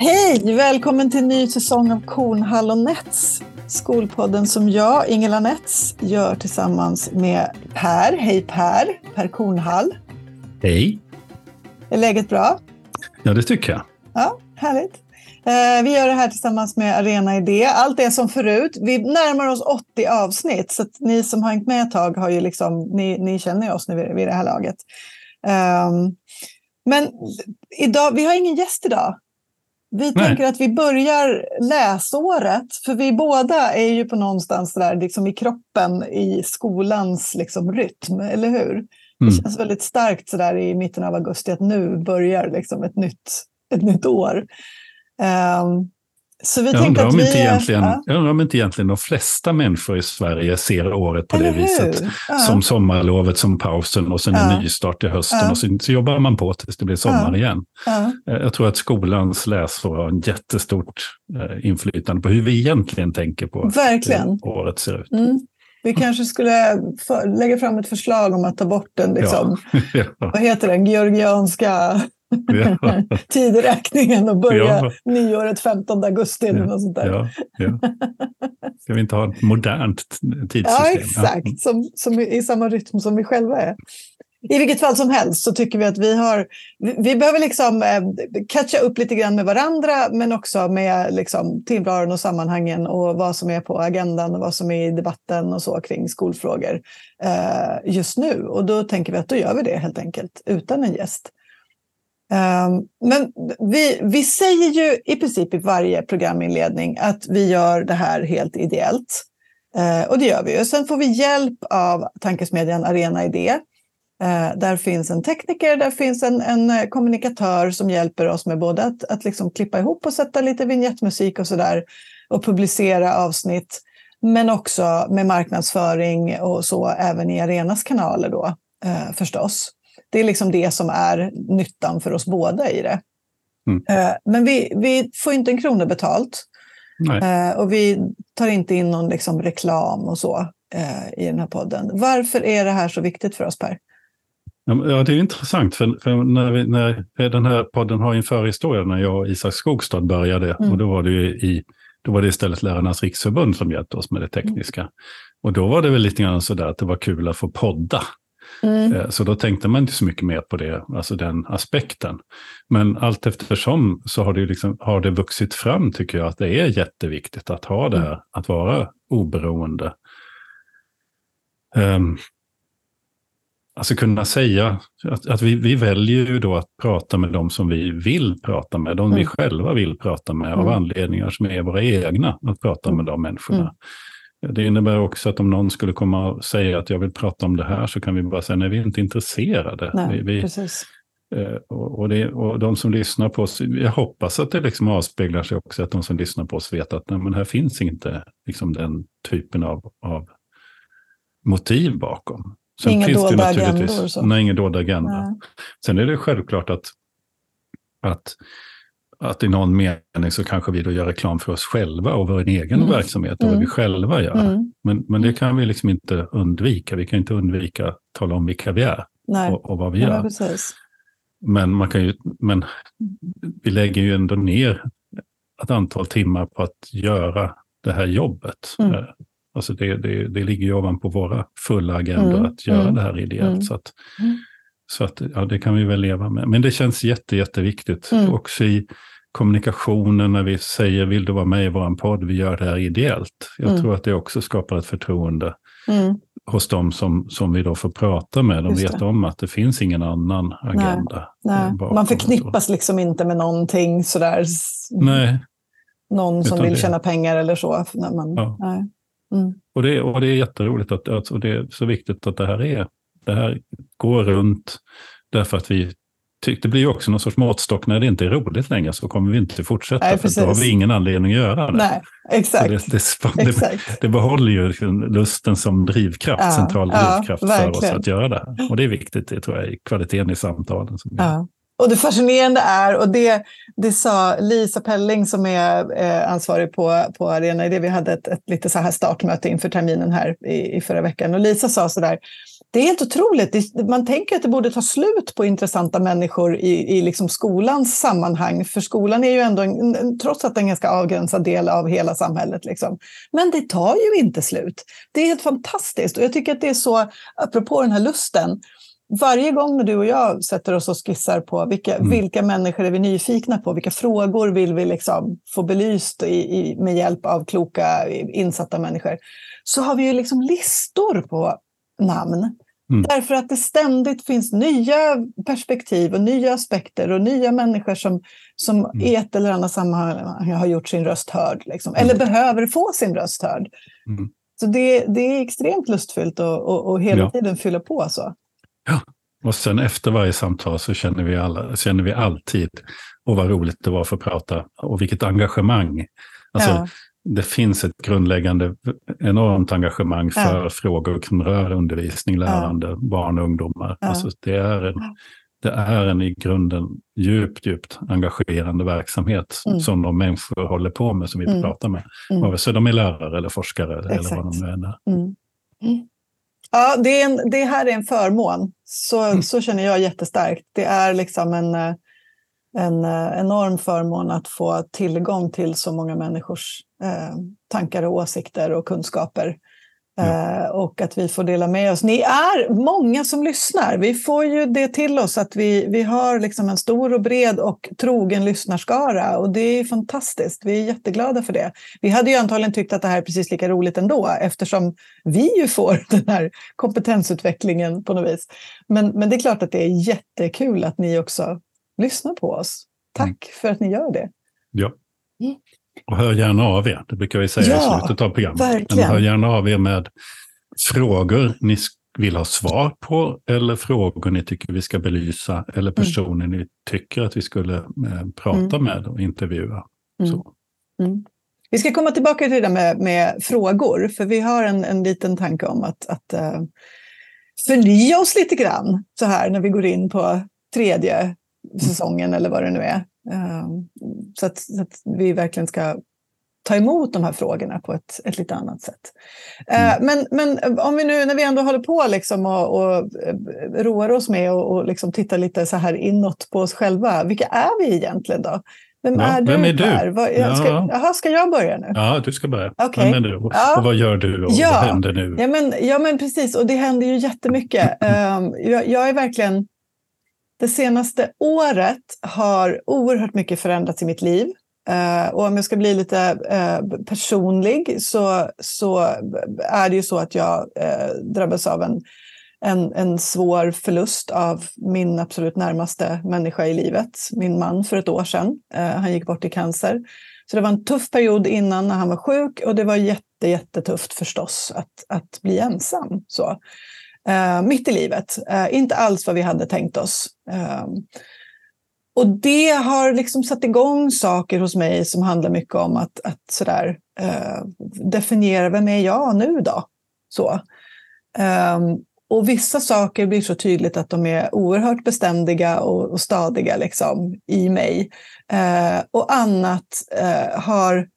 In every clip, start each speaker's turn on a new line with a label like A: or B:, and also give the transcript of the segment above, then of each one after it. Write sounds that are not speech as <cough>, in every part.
A: Hej! Välkommen till en ny säsong av Kornhall och Nets. Skolpodden som jag, Ingela Nets, gör tillsammans med Per. Hej Per! Per Kornhall.
B: Hej!
A: Är läget bra?
B: Ja, det tycker jag.
A: Ja, härligt. Eh, vi gör det här tillsammans med Arena Idé. Allt är som förut. Vi närmar oss 80 avsnitt, så ni som har hängt med ett tag har ju liksom, ni, ni känner oss nu vid det här laget. Um, men idag, vi har ingen gäst idag. Vi Nej. tänker att vi börjar läsåret, för vi båda är ju på någonstans där liksom i kroppen i skolans liksom rytm, eller hur? Mm. Det känns väldigt starkt så där i mitten av augusti att nu börjar liksom ett, nytt, ett nytt år. Um,
B: så vi jag, undrar om vi, inte egentligen, ja. jag undrar om inte egentligen de flesta människor i Sverige ser året på Eller det hur? viset. Ja. Som sommarlovet, som pausen och sen ja. en nystart i hösten. Ja. Och så, så, jobbar man på tills det blir sommar igen. Eh, jag tror att skolans läsår har en jättestort eh, inflytande på hur vi egentligen tänker på
A: Verkligen.
B: hur året ser ut.
A: Mm. Vi kanske skulle för, lägga fram ett förslag om att ta bort den, liksom, <laughs> vad heter den, georgianska ja. <laughs> tideräkningen och börja ja. nyåret 15 augusti eller något sånt där. Ja, ja.
B: Ska vi inte ha ett modernt tidssystem?
A: Ja, exakt. Som, som i samma rytm som vi själva är. I vilket fall som helst så tycker vi att vi har, vi, vi behöver liksom eh, catcha upp lite grann med varandra men också med liksom, tillvaron och sammanhangen och vad som är på agendan och vad som är i debatten och så kring skolfrågor eh, just nu. Och då tänker vi att då gör vi det helt enkelt utan en gäst. Ehm, men vi, vi säger ju i princip i varje programinledning att vi gör det här helt ideellt. Ehm, och det gör vi ju. Sen får vi hjälp av tankesmedjan Arena Idé. Ehm, där finns en tekniker, där finns en, en eh, kommunikatör som hjälper oss med både att, att liksom klippa ihop och sätta lite vignettmusik och sådär och publicera avsnitt. Men också med marknadsföring och så även i Arenas kanaler då eh, förstås. Det är liksom det som är nyttan för oss båda i det. Mm. Eh, men vi, vi får inte en krona betalt. Nej. Eh, och vi tar inte in någon liksom reklam och så eh, i den här podden. Varför är det här så viktigt för oss, Per?
B: Ja, det är intressant, för, för när, vi, när den här podden har en förhistoria, när jag och Isak Skogstad började, mm. och då var det i då var det istället Lärarnas riksförbund som hjälpte oss med det tekniska. Mm. Och då var det väl lite grann sådär att det var kul att få podda. Mm. Eh, så då tänkte man inte så mycket mer på det, alltså den aspekten. Men allt eftersom så har det, liksom, har det vuxit fram, tycker jag, att det är jätteviktigt att ha det här, mm. att vara oberoende. Um, alltså kunna säga att, att vi, vi väljer ju då att prata med de som vi vill prata med, de mm. vi själva vill prata med av mm. anledningar som är våra egna, att prata med de människorna. Det innebär också att om någon skulle komma och säga att jag vill prata om det här så kan vi bara säga nej, vi är inte intresserade.
A: Nej,
B: vi,
A: precis.
B: Eh, och, och, det, och de som lyssnar på oss, jag hoppas att det liksom avspeglar sig också, att de som lyssnar på oss vet att nej, men här finns inte liksom den typen av, av motiv bakom.
A: Sen inga finns dolda agendor?
B: Nej, ingen dolda agenda. Sen är det självklart att, att att i någon mening så kanske vi då gör reklam för oss själva och vår egen mm. verksamhet och mm. vad vi mm. själva gör. Mm. Men, men det kan vi liksom inte undvika. Vi kan inte undvika att tala om vilka vi är och, och, vad vi gör.
A: Ja,
B: men, man kan ju, men vi lägger ju ändå ner ett antal timmar på att göra det här jobbet. Mm. Eh, alltså det, det, det ligger ju ovanpå våra fulla agendor att göra det här ideellt. Så att, så att, ja, det kan vi väl leva med. Men det känns jätte, jätteviktigt. Mm. Också i kommunikationen när vi säger vill du vara med i vår podd, vi gör det här ideellt. Jag mm. tror att det också skapar ett förtroende mm. hos dem som, som vi då får prata med. De vet om att det finns ingen annan agenda.
A: Nej. Nej. Man förknippas liksom inte med någonting sådär.
B: Nej.
A: Någon som vill det... tjäna pengar eller så. När man, ja.
B: Mm. Och, det, och det är jätteroligt att, att, och det är så viktigt att det här är det här går runt därför att vi det blir ju också någon sorts måttstock när det inte är roligt längre så kommer vi inte fortsätta. Nej, för då har vi ingen anledning att göra det.
A: Nej, exakt.
B: Det, det, exakt. <laughs> det, behåller ju lusten som drivkraft, ja, central drivkraft ja, för oss att göra det. Och det är viktigt, det tror jag, i kvaliteten i samtalen. Som
A: ja. Och det fascinerande är, och det, det sa Lisa Pelling som är eh, ansvarig på, på Arena Idé, vi hade ett, ett lite så här startmöte inför terminen här i, i förra veckan, och Lisa sa sådär, det är helt otroligt. Man tänker att det borde ta slut på intressanta människor i, i liksom skolans sammanhang. För skolan är ju ändå, en, trots att den är en ganska avgränsad del av hela samhället. Liksom. Men det tar ju inte slut. Det är helt fantastiskt. Och jag tycker att det är så, apropå den här lusten, varje gång när du och jag sätter oss och skissar på vilka, mm. vilka människor är vi nyfikna på, vilka frågor vill vi liksom få belyst i, i, med hjälp av kloka, insatta människor, så har vi ju liksom listor på namn. Mm. Därför att det ständigt finns nya perspektiv och nya aspekter och nya människor som, som mm. i ett eller annat sammanhang har gjort sin röst hörd. Liksom, mm. Eller behöver få sin röst hörd. Mm. Så det, det är extremt lustfyllt att hela ja. tiden fylla på så.
B: Ja, och sen efter varje samtal så känner vi, alla, känner vi alltid, och vad roligt det var för att prata, och vilket engagemang. Alltså, ja det finns ett grundläggande enormt engagemang för ja. frågor som rör undervisning, lärande, ja. barn och ungdomar. Alltså det, är en, det är en i grunden djupt, djupt engagerande verksamhet mm. som de människor håller på med, som vi mm. pratar med. Mm. Vare sig de är lärare eller forskare Exakt. eller vad de nu är.
A: Ja, det, är en, det här är en förmån. Så, mm. så känner jag jättestarkt. Det är liksom en eh, en eh, enorm förmån att få tillgång till så många människors eh, tankar och åsikter och kunskaper. Ja. Eh, och att vi får dela med oss. Ni är många som lyssnar. Vi får ju det till oss att vi, vi har liksom en stor och bred och trogen lyssnarskara. Och det är fantastiskt. Vi är jätteglada för det. Vi hade ju antagligen tyckt att det här är precis lika roligt ändå eftersom vi ju får <laughs> den här kompetensutvecklingen på något vis. Men, men det är klart att det är jättekul att ni också lyssna på oss. Tack mm. för att ni gör det.
B: Ja. Och hör gärna av er, det brukar vi säga ja, i slutet av programmet.
A: Verkligen.
B: Men hör gärna av er med frågor ni vill ha svar på eller frågor ni tycker vi ska belysa eller mm. personer mm. ni tycker att vi skulle eh, prata mm. med och intervjua. Mm.
A: Mm. Vi ska komma tillbaka till det där med, med frågor, för vi har en, en liten tanke om att, att uh, förnya oss lite grann så här när vi går in på tredje säsongen eller vad det nu är. Ehm, så att, så att vi verkligen ska ta emot de här frågorna på ett, ett lite annat sätt. Mm. Men, men om vi nu, när vi ändå håller på liksom och, och eh, roar oss med och, och liksom tittar lite så här inåt på oss själva, vilka är vi egentligen då? Vem
B: ja,
A: är du?
B: Vem är du?
A: Jag ska, ja. Jaha, ska jag börja nu?
B: Ja, du ska börja.
A: Okay.
B: Vem är du? Och, ja. och vad gör du? Och ja. vad händer nu?
A: Ja men, ja, men precis. Och det händer ju jättemycket. um, <clears throat> jag, jag är verkligen det senaste året har oerhört mycket förändrats i mitt liv. Eh, och om jag ska bli lite eh, personlig så, så är det ju så att jag eh, drabbas av en, en, en svår förlust av min absolut närmaste människa i livet, min man för ett år sedan. han gick bort i cancer. Så det var en tuff period innan när han var sjuk och det var jätte, jättetufft förstås att, att bli ensam. Så eh, mitt i livet. Eh, inte alls vad vi hade tänkt oss. Eh, och det har liksom satt igång saker hos mig som handlar mycket om att, att sådär, eh, definiera vem är jag nu då? Så. Ehm, och vissa saker blir så tydligt att de är oerhört beständiga och, och stadiga liksom, i mig. Eh, och annat eh, har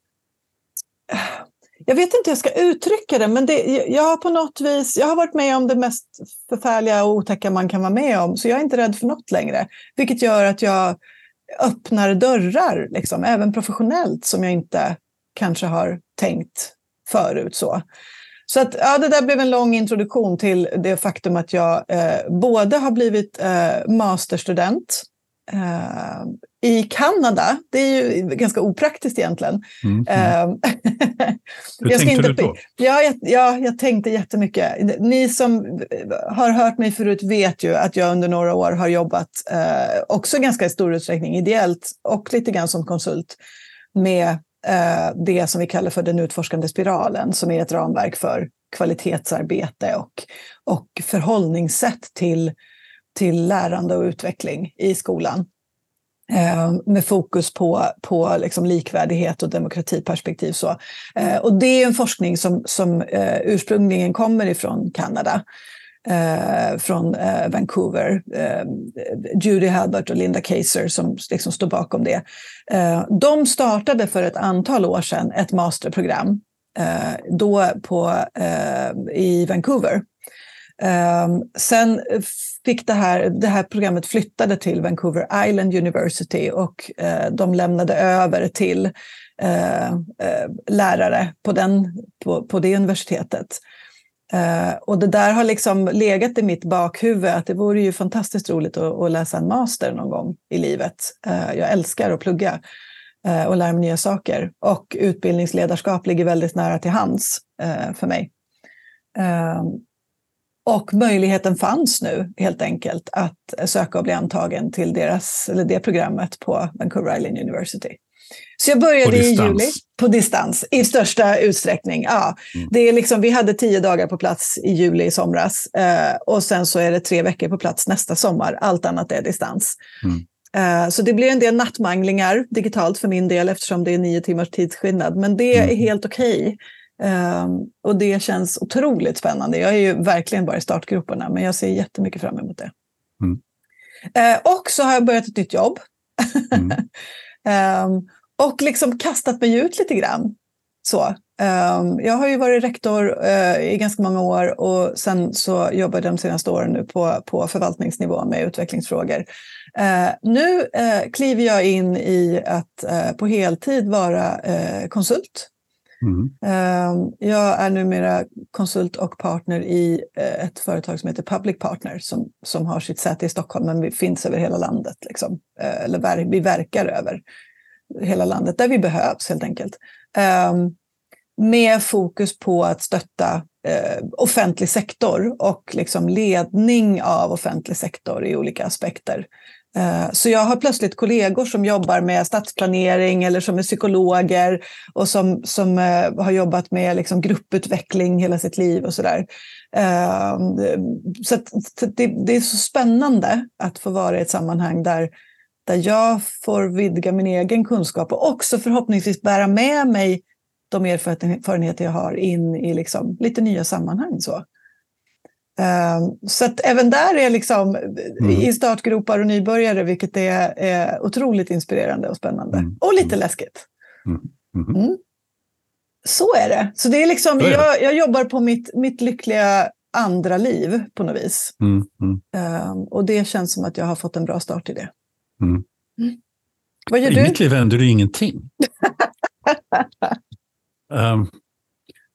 A: eh, jag vet inte hur jag ska uttrycka det, men det, jag har på något vis, jag har varit med om det mest förfärliga och otäcka man kan vara med om, så jag är inte rädd för något längre. Vilket gör att jag öppnar dörrar, liksom, även professionellt, som jag inte kanske har tänkt förut. Så. Så att, ja, det där blev en lång introduktion till det faktum att jag eh, både har blivit eh, masterstudent eh, i Kanada, det är ju ganska opraktiskt egentligen.
B: Mm, mm. Uh, <laughs> Hur jag tänkte inte, du då?
A: Ja jag, ja, jag tänkte jättemycket. Ni som har hört mig förut vet ju att jag under några år har jobbat, uh, också ganska i stor utsträckning ideellt och lite grann som konsult, med det som vi kallar för den utforskande spiralen, som är ett ramverk för kvalitetsarbete och, och förhållningssätt till till lärande och utveckling i skolan. Eh, med fokus på, på liksom likvärdighet och demokratiperspektiv. Så. Eh, och det är en forskning som, som eh, ursprungligen kommer ifrån Kanada. från Vancouver. Judy Halbert och Linda Kaiser som liksom står bakom det. De startade för ett antal år sedan ett masterprogram, då på, i Vancouver. Ehm, sen fick det här, det här programmet flyttade till Vancouver Island University och eh, de lämnade över till eh, eh, lärare på, den, på, på det universitetet. Och det där har liksom legat i mitt bakhuvud att det vore ju fantastiskt roligt att, att läsa en master någon gång i livet. Jag älskar att plugga och lära mig nya saker. Och utbildningsledarskap ligger väldigt nära till hands för mig. Ehm, och möjligheten fanns nu helt enkelt att söka och bli antagen till deras, eller det programmet på Vancouver Island University. Så jag började i juli på distans i största utsträckning. Ja, mm. det är liksom, vi hade tio dagar på plats i juli i somras eh, och sen så är det tre veckor på plats nästa sommar. Allt annat är distans. Mm. Eh, så det blir en del nattmanglingar digitalt för min del eftersom det är nio timmars tidsskillnad. Men det mm. är helt okej. Okay. Um, eh, och det känns otroligt spännande. Jag är ju verkligen bara i startgroparna, men jag ser jättemycket fram emot det. Mm. Uh, och så har jag börjat ett nytt jobb. Mm. um, <laughs> och liksom kastat mig ut lite grann. Så, jag har ju varit rektor uh, i ganska många år och sen så jobbar jag de senaste åren nu på, på förvaltningsnivå med utvecklingsfrågor. Nu uh, kliver jag in i att på heltid vara konsult. Mm. Ehm, jag är numera konsult och partner i eh, ett företag som heter Public Partner som, som har sitt säte i Stockholm men vi finns över hela landet. Liksom. Eh, eller vi verkar över hela landet, där vi behövs helt enkelt. Ehm, med fokus på att stötta eh, offentlig sektor och liksom ledning av offentlig sektor i olika aspekter. Eh, så jag har plötsligt kollegor som jobbar med stadsplanering eller som är psykologer och som, som eh, har jobbat med liksom, grupputveckling hela sitt liv och sådär. Ehm, så det, det, är så spännande att få vara i ett sammanhang där där jag får vidga min egen kunskap och också förhoppningsvis bära med mig de erfarenheter jag har in i liksom lite nya sammanhang. Så, så att även där är liksom mm. i startgropar och nybörjare, vilket är, är otroligt inspirerande och spännande. Mm. Och lite mm. läskigt. Mm. Mm-hmm. Mm. Så är det. Så det är liksom, det. Jag, jag, jobbar på mitt, mitt lyckliga andra liv på något vis. Um, och det känns som att jag har fått en bra start i det. Mm. Vad gör
B: I
A: du?
B: mitt liv händer det ingenting. um, <laughs>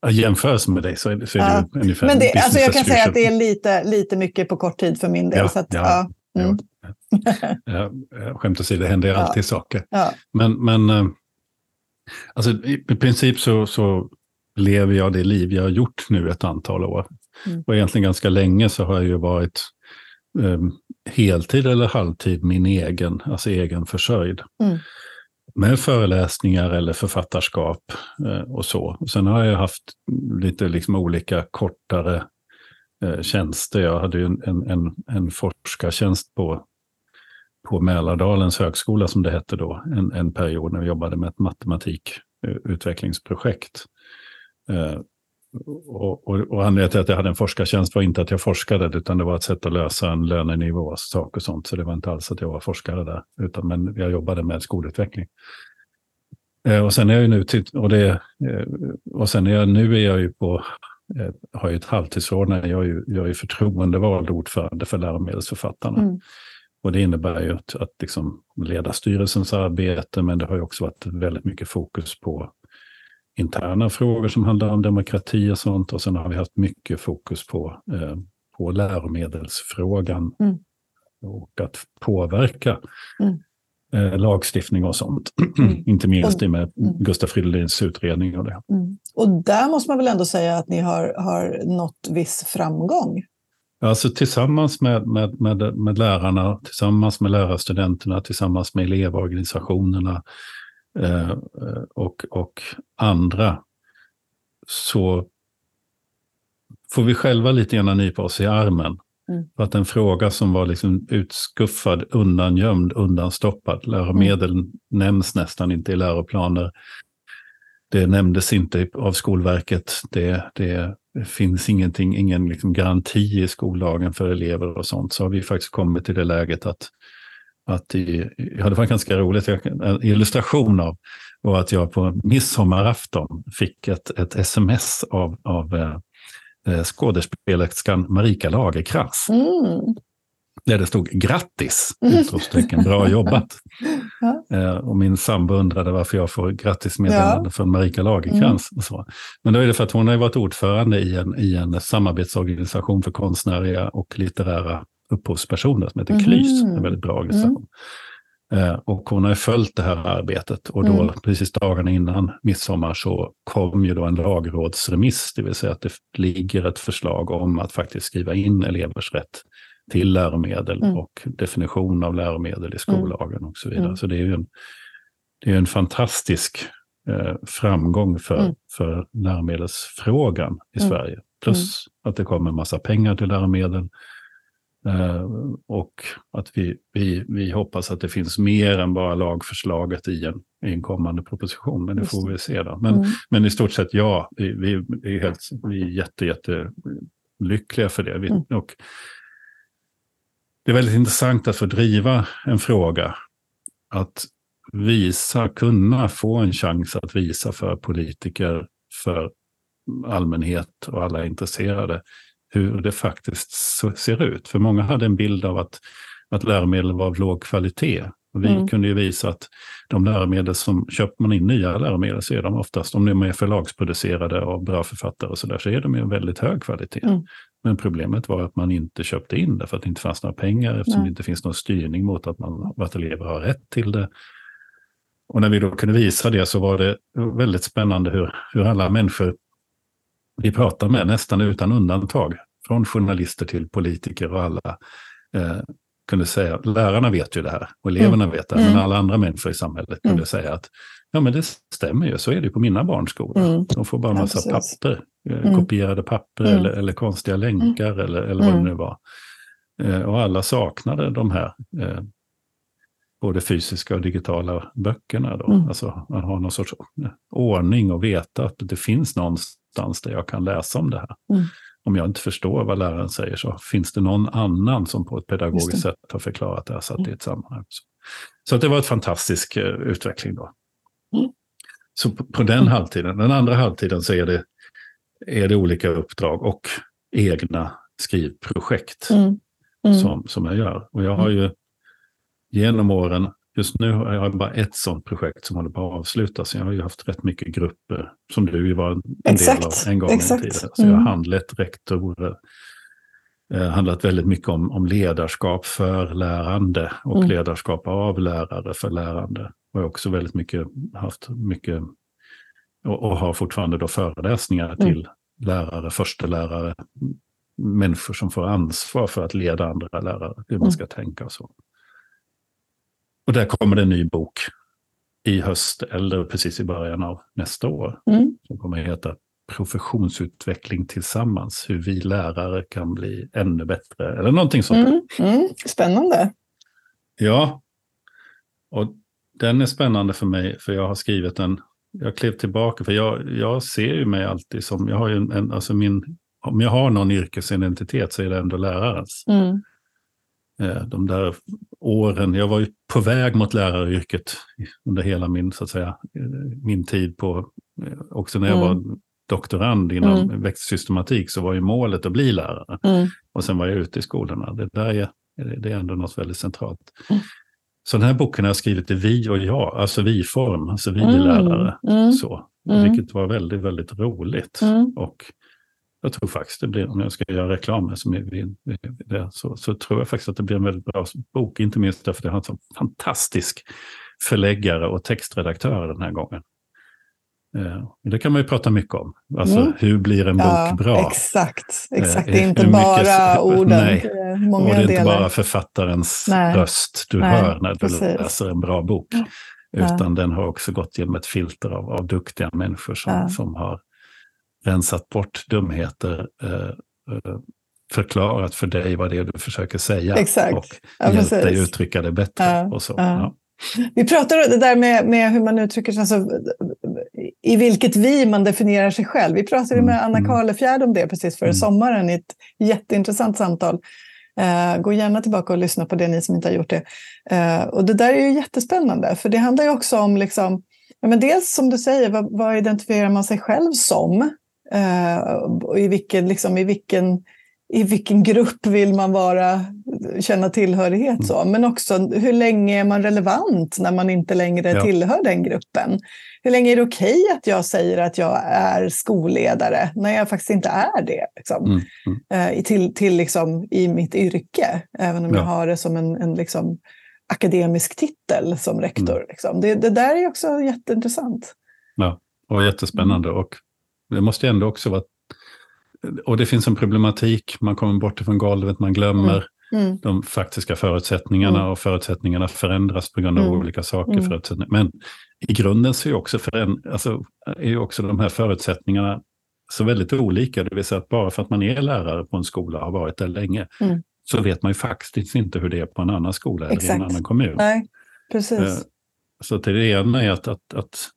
B: jämförelse med dig så är, så är ja. det ungefär
A: Men det, alltså Jag kan säga att det är lite, lite mycket på kort tid för min del. Ja, så att, ja, ja. Mm.
B: ja. Skämt åsido, det händer alltid saker. Men, men ehm, alltså, i, i princip så, så lever jag det liv jag har gjort nu ett antal år. Mm. Och egentligen ganska länge så har jag ju varit um, heltid eller halvtid min egen, alltså egen försörjd. Mm. Med föreläsningar eller författarskap eh, och så. Sen har jag haft lite liksom olika kortare eh, tjänster. Jag hade ju en, en, en forskartjänst på, på Mälardalens högskola som det hette då, en, en period när vi jobbade med ett matematikutvecklingsprojekt. Eh, och, och, och anledningen till att jag hade en forskartjänst var inte att jag forskade, utan det var ett sätt att lösa en lönenivå, sak och sånt. Så det var inte alls att jag var forskare där, utan men jag jobbade med skolutveckling. Eh, och sen är jag nu, och, det, eh, och sen är jag, nu är jag ju på, eh, har ju ett halvtidsförordnande, jag är ju, jag är förtroendevald ordförande för läromedelsförfattarna. Mm. Och det innebär ju att, att liksom leda styrelsens arbete, men det har ju också varit väldigt mycket fokus på interna frågor som handlar om demokrati och sånt. Och sen har vi haft mycket fokus på, eh, på läromedelsfrågan mm. och att påverka mm. eh, lagstiftning och sånt. Mm. <clears throat> Inte minst och, med mm. Gustaf Fridolins utredning och det.
A: Mm. Och där måste man väl ändå säga att ni har, har nått viss framgång?
B: Alltså tillsammans med, med, med, med lärarna, tillsammans med lärarstudenterna, tillsammans med elevorganisationerna, och, och andra så får vi själva lite grann nypa oss i armen. Mm. För att en fråga som var liksom utskuffad, undangömd, undanstoppad, läromedel mm. nämns nästan inte i läroplaner. det nämndes inte av Skolverket. Det, det finns ingenting, ingen liksom garanti i skollagen för elever och sånt. Så har vi faktiskt kommit till det läget att, att i, ja, det var ganska roligt, en illustration av var att jag på midsommarafton fick ett, ett sms av, av eh, eh skådespelerskan Marika Lagerkrans. Mm där det stod grattis! Mm. Utropstecken, bra jobbat. <laughs> ja. eh, och min sambo undrade varför jag får grattismeddelande ja. från Marika Lagerkrans. Mm. Och så. Men då är det för att hon har varit ordförande i en, i en samarbetsorganisation för konstnärliga och litterära upphovspersoner som heter mm. KLYS, en väldigt bra organisation. Mm. Eh, och hon har följt det här arbetet och då mm. precis dagarna innan midsommar så kom ju då en lagrådsremiss, det vill säga att det ligger ett förslag om att faktiskt skriva in elevers rätt till läromedel mm. och definition av läromedel i skollagen och så vidare. Mm. Så det är ju en, det är en fantastisk eh, framgång för, mm. för läromedelsfrågan i mm. Sverige. Plus att det kommer en massa pengar till läromedel. Eh, och att vi, vi, vi hoppas att det finns mer än bara lagförslaget i en, i en kommande proposition. Men det får vi se då. Men, mm. men i stort sett ja, vi, vi, vi är, helt, vi är jätte, jätte lyckliga för det. Vi, mm. och det är väldigt intressant att få driva en fråga. Att visa, kunna få en chans att visa för politiker, för allmänhet och alla intresserade hur det faktiskt ser ut. För många hade en bild av att, att läromedel var av låg kvalitet. Och vi mm. kunde ju visa att de läromedel som köper man in nya läromedel så är de oftast, om de är förlagsproducerade av bra författare och så där, så är de ju väldigt hög kvalitet. Mm. Men problemet var att man inte köpte in det för att det inte fanns några pengar eftersom Nej. det inte finns någon styrning mot att, man, att elever har rätt till det. Och när vi då kunde visa det så var det väldigt spännande hur, hur alla människor vi pratar med, nästan utan undantag, från journalister till politiker och alla, eh, kunde säga, lärarna vet ju det här och eleverna mm. vet det, mm. men alla andra människor i samhället kunde mm. säga att ja men det stämmer ju, så är det på mina barnskolor. Mm. De får bara en massa ja, papper, eh, mm. kopierade papper mm. eller, eller konstiga länkar eller, eller vad det nu var. Eh, och alla saknade de här eh, både fysiska och digitala böckerna. Då. Mm. Alltså man har någon sorts ordning och veta att det finns någonstans där jag kan läsa om det här. Mm om jag inte förstår vad läraren säger så finns det någon annan som på ett pedagogiskt sätt har förklarat det här satt mm. i ett sammanhang. Så det var en fantastisk uh, utveckling då. Mm. Så på, på den mm. halvtiden, den andra halvtiden så är det, är det olika uppdrag och egna skrivprojekt mm. Mm. Som, som jag gör. Och jag har ju genom åren Just nu har jag bara ett sånt projekt som håller på att avslutas. Jag har ju haft rätt mycket grupper, som du ju var en Exakt. del av en gång i tiden. Så mm. jag har mm. handlat rektorer, eh, handlat väldigt mycket om, om ledarskap för lärande och mm. ledarskap av lärare för lärande. Och jag har också väldigt mycket haft mycket, och, och har fortfarande då föreläsningar mm. till lärare, förstelärare, människor som får ansvar för att leda andra lärare, hur man mm. ska tänka och så. Och där kommer det en ny bok i höst eller precis i början av nästa år. Mm. Som kommer att heta Professionsutveckling tillsammans, hur vi lärare kan bli ännu bättre. Eller någonting sånt.
A: Mm. Mm. Spännande.
B: Ja, och den är spännande för mig för jag har skrivit den. Jag klev tillbaka för jag, jag ser ju mig alltid som, jag har ju en, alltså min, om jag har någon yrkesidentitet så är det ändå lärarens. Mm. Eh, de där åren, jag var ju på väg mot läraryrket under hela min, så att säga, eh, min tid på, eh, också när jag mm. var doktorand inom mm. växtsystematik så var ju målet att bli lärare. Mm. Och sen var jag ute i skolorna. Det där är, det är ändå något väldigt centralt. Mm. Så den här boken har jag skrivit i vi och jag, alltså vi-form, alltså vi mm. lärare. Mm. Så, Vilket var väldigt, väldigt roligt. Och jag tror faktiskt det blir, om jag ska göra reklam som är det, så, så tror jag faktiskt att det blir en väldigt bra bok. Inte minst därför att jag har en så fantastisk förläggare och textredaktör den här gången. Eh, det kan man ju prata mycket om. Alltså mm. hur blir en bok ja, bra?
A: Exakt, exakt. Eh, det är inte bara mycket, <laughs> orden.
B: Nej, många och det är delar. inte bara författarens nej. röst du nej, hör när du precis. läser en bra bok. Ja. Utan den har också gått genom ett filter av, av duktiga människor som, ja. som har rensat bort dumheter, eh, eh, förklarat för dig vad det är du försöker säga
A: Exakt.
B: och ja, hjälpt dig uttrycka det bättre. Ja, och så. Ja.
A: Vi pratade det där med, med hur man uttrycker sig. Alltså, i vilket vi man definierar sig själv. Vi pratade med Anna
B: Mm.
A: Karlefjärd om det precis före
B: Mm.
A: sommaren i ett jätteintressant samtal. Eh, gå gärna tillbaka och lyssna på det, ni som inte har gjort det. Eh, och det där är ju jättespännande, för det handlar ju också om, liksom, ja, men dels som du säger, vad, vad identifierar man sig själv som? Och i vilken, liksom, i vilken i vilken grupp vill man vara, känna tillhörighet så, men också hur länge är man relevant när man inte längre
B: Ja.
A: tillhör den gruppen? Hur länge är det okej att jag säger att jag är skolledare när jag faktiskt inte är det? Liksom?
B: Mm. Mm.
A: I- till, till liksom, i mitt yrke, även om
B: Ja.
A: jag har det som en, en liksom, akademisk titel som rektor.
B: Mm.
A: Liksom. Det, det där är också jätteintressant.
B: Och jättespännande. Och det måste ändå också vara... Och det finns en problematik, man kommer bort ifrån golvet, man glömmer
A: Mm.
B: de faktiska förutsättningarna
A: Mm.
B: och förutsättningarna förändras på grund av
A: Mm.
B: olika saker.
A: Mm.
B: Förutsättningar. Men i grunden så är också, föränd- alltså, är ju också de här förutsättningarna så väldigt olika. Det vill säga att bara för att man är lärare på en skola och har varit där länge
A: Mm.
B: så vet man ju faktiskt inte hur det är på en annan skola eller i
A: Exakt.
B: en annan kommun.
A: Nej, precis.
B: Eh, Så till det ena är att, att, att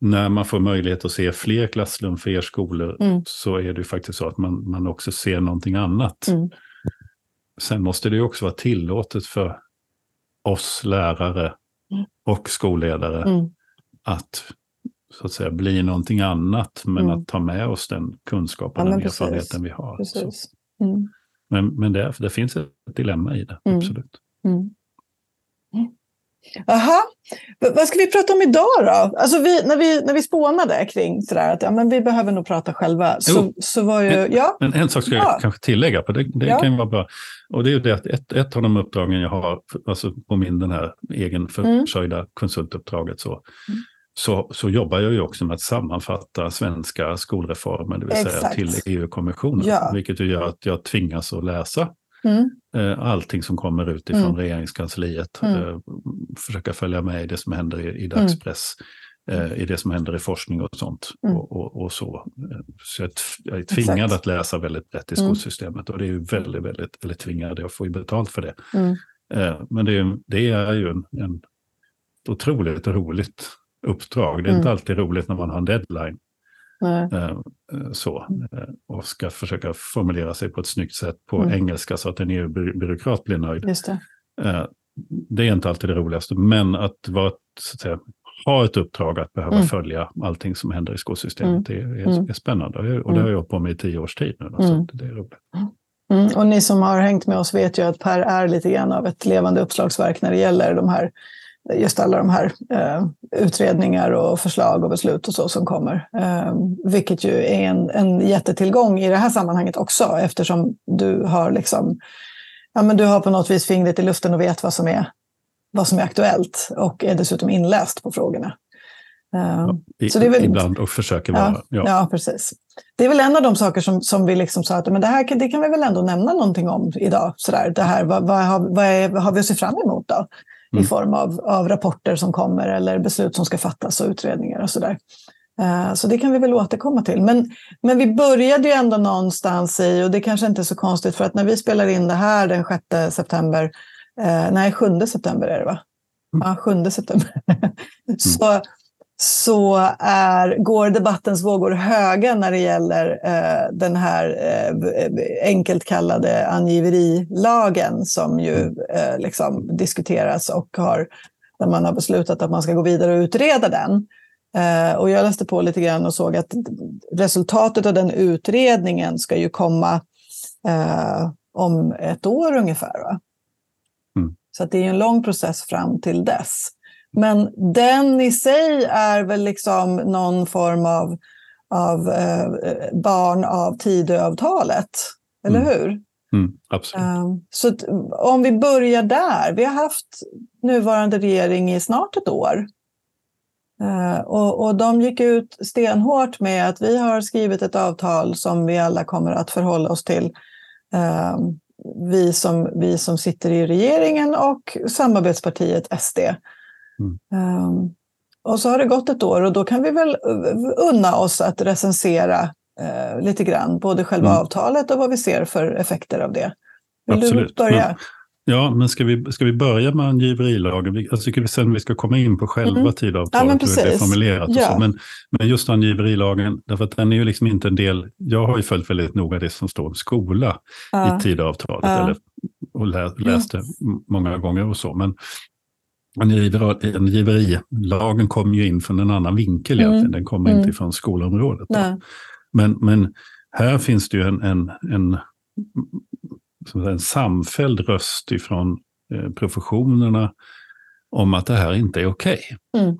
B: när man får möjlighet att se fler klassrum, fler skolor,
A: Mm.
B: så är det ju faktiskt så att man, man också ser någonting annat.
A: Mm.
B: Sen måste det ju också vara tillåtet för oss lärare
A: Mm.
B: och skolledare
A: Mm.
B: att så att säga bli någonting annat, men
A: Mm.
B: att ta med oss den kunskap och
A: Ja,
B: den erfarenheten vi har.
A: Mm.
B: men men det, det finns ett dilemma i det, absolut.
A: Mm. Jaha, V- vad ska vi prata om idag då? Alltså vi, när, vi, när vi spånade kring sådär att ja, men vi behöver nog prata själva, så,
B: Jo.
A: så var ju...
B: Men-
A: Ja,
B: Men en sak ska
A: Ja.
B: jag kanske tillägga, för det, det
A: Ja.
B: kan ju vara bra. Och det är ju det att ett, ett av de uppdragen jag har, alltså på min den här egen försörjda konsultuppdraget, så,
A: Mm.
B: så, så jobbar jag ju också med att sammanfatta svenska skolreformer, det vill säga
A: Exakt.
B: till EU-kommissionen.
A: Ja.
B: Vilket ju gör att jag tvingas att läsa
A: mm.
B: eh, allting som kommer ut ifrån
A: Mm.
B: regeringskansliet.
A: Mm.
B: Eh, försöka följa med i det som händer i, i dagspress. Eh, I det som händer i forskning och sånt.
A: Mm.
B: Och, och, och så. Så jag, jag är tvingad
A: Exakt.
B: att läsa väldigt brett i
A: Mm.
B: skolsystemet. Och det är ju väldigt, väldigt, väldigt tvingad. Jag får ju betalt för det.
A: Mm.
B: Men det är, ju- det är ju en, en otroligt roligt uppdrag. Det är inte
A: Mm.
B: alltid roligt när man har en deadline.
A: Nej.
B: Eh, eh, så, eh, och ska försöka formulera sig på ett snyggt sätt på
A: Mm.
B: engelska så att en EU-byråkrat blir nöjd.
A: Just det.
B: Det är inte alltid det roligaste, men att, vara, att säga, ha ett uppdrag att behöva
A: Mm.
B: följa allting som händer i skolsystemet det är,
A: Mm.
B: är spännande. Och det- har jag hållit på med i tio års tid nu. Så
A: Mm.
B: det är roligt.
A: Mm. Och ni som har hängt med oss vet ju att Per är lite grann av ett levande uppslagsverk när det gäller de här, just alla de här eh, utredningar och förslag och beslut och så som kommer. Eh, vilket ju är en, en jättetillgång i det här sammanhanget också eftersom du har liksom, ja men du har på något vis fingret i luften och vet vad som är, vad som är aktuellt och är dessutom inläst på frågorna. Eh,
B: I,
A: Så det är väl-
B: Ibland och försöker
A: Ja,
B: vara. Ja.
A: Ja, precis. Det är väl en av de saker som, som vi liksom sa att men det här kan- det kan vi väl ändå nämna någonting om idag. Sådär, det här, vad, vad, har, vad, är, vad har vi att se fram emot då? I
B: Mm.
A: form av, av rapporter som kommer eller beslut som ska fattas och utredningar och sådär. Eh, Så det kan vi väl återkomma till. Men, men vi började ju ändå någonstans i, och det kanske inte är så konstigt för att när vi spelar in det här den 6 september, eh, nej 7 september är det va?
B: Mm.
A: Ja, 7 september. <laughs> så, så är, går debattens vågor höga när det gäller eh, den här eh, enkelt kallade angiverilagen som ju eh, liksom diskuteras och har, där man har beslutat att man ska gå vidare och utreda den. Eh, och jag läste på lite grann och såg att resultatet av den utredningen ska ju komma eh, om ett år ungefär.
B: Mm.
A: Så det är en lång process fram till dess. Men den i sig är väl liksom någon form av, av eh, barn av Tidöavtalet, eller
B: Mm.
A: hur?
B: Mm, absolut.
A: Um, så att, om vi börjar där. Vi har haft nuvarande regering i snart ett år. Uh, och, och de gick ut stenhårt med att vi har skrivit ett avtal som vi alla kommer att förhålla oss till. Um, vi, som, vi som sitter i regeringen och samarbetspartiet SD.
B: Mm.
A: Um, och så har det gått ett år och då kan vi väl unna oss att recensera eh, lite grann, både själva
B: Mm.
A: avtalet och vad vi ser för effekter av det. Vill
B: Absolut.
A: du börja?
B: Men- Ja, men ska vi, ska vi börja med angiverilagen? Jag tycker vi sen vi ska komma in på själva mm. tidavtalet,
A: ja, hur det är
B: formulerat. Ja. så. Men, men just angiverilagen, därför att den är ju liksom inte en del, jag har ju följt väldigt noga det som står om skola ja. i tidavtalet, ja. eller, och lä, läst det många gånger och så. Men angiverilagen kommer ju in från en annan vinkel egentligen, mm. den kommer mm. inte från skolområdet. Men, men här finns det ju en, en, en en samfälld röst ifrån eh, professionerna om att det här inte är okej. Okay. Mm.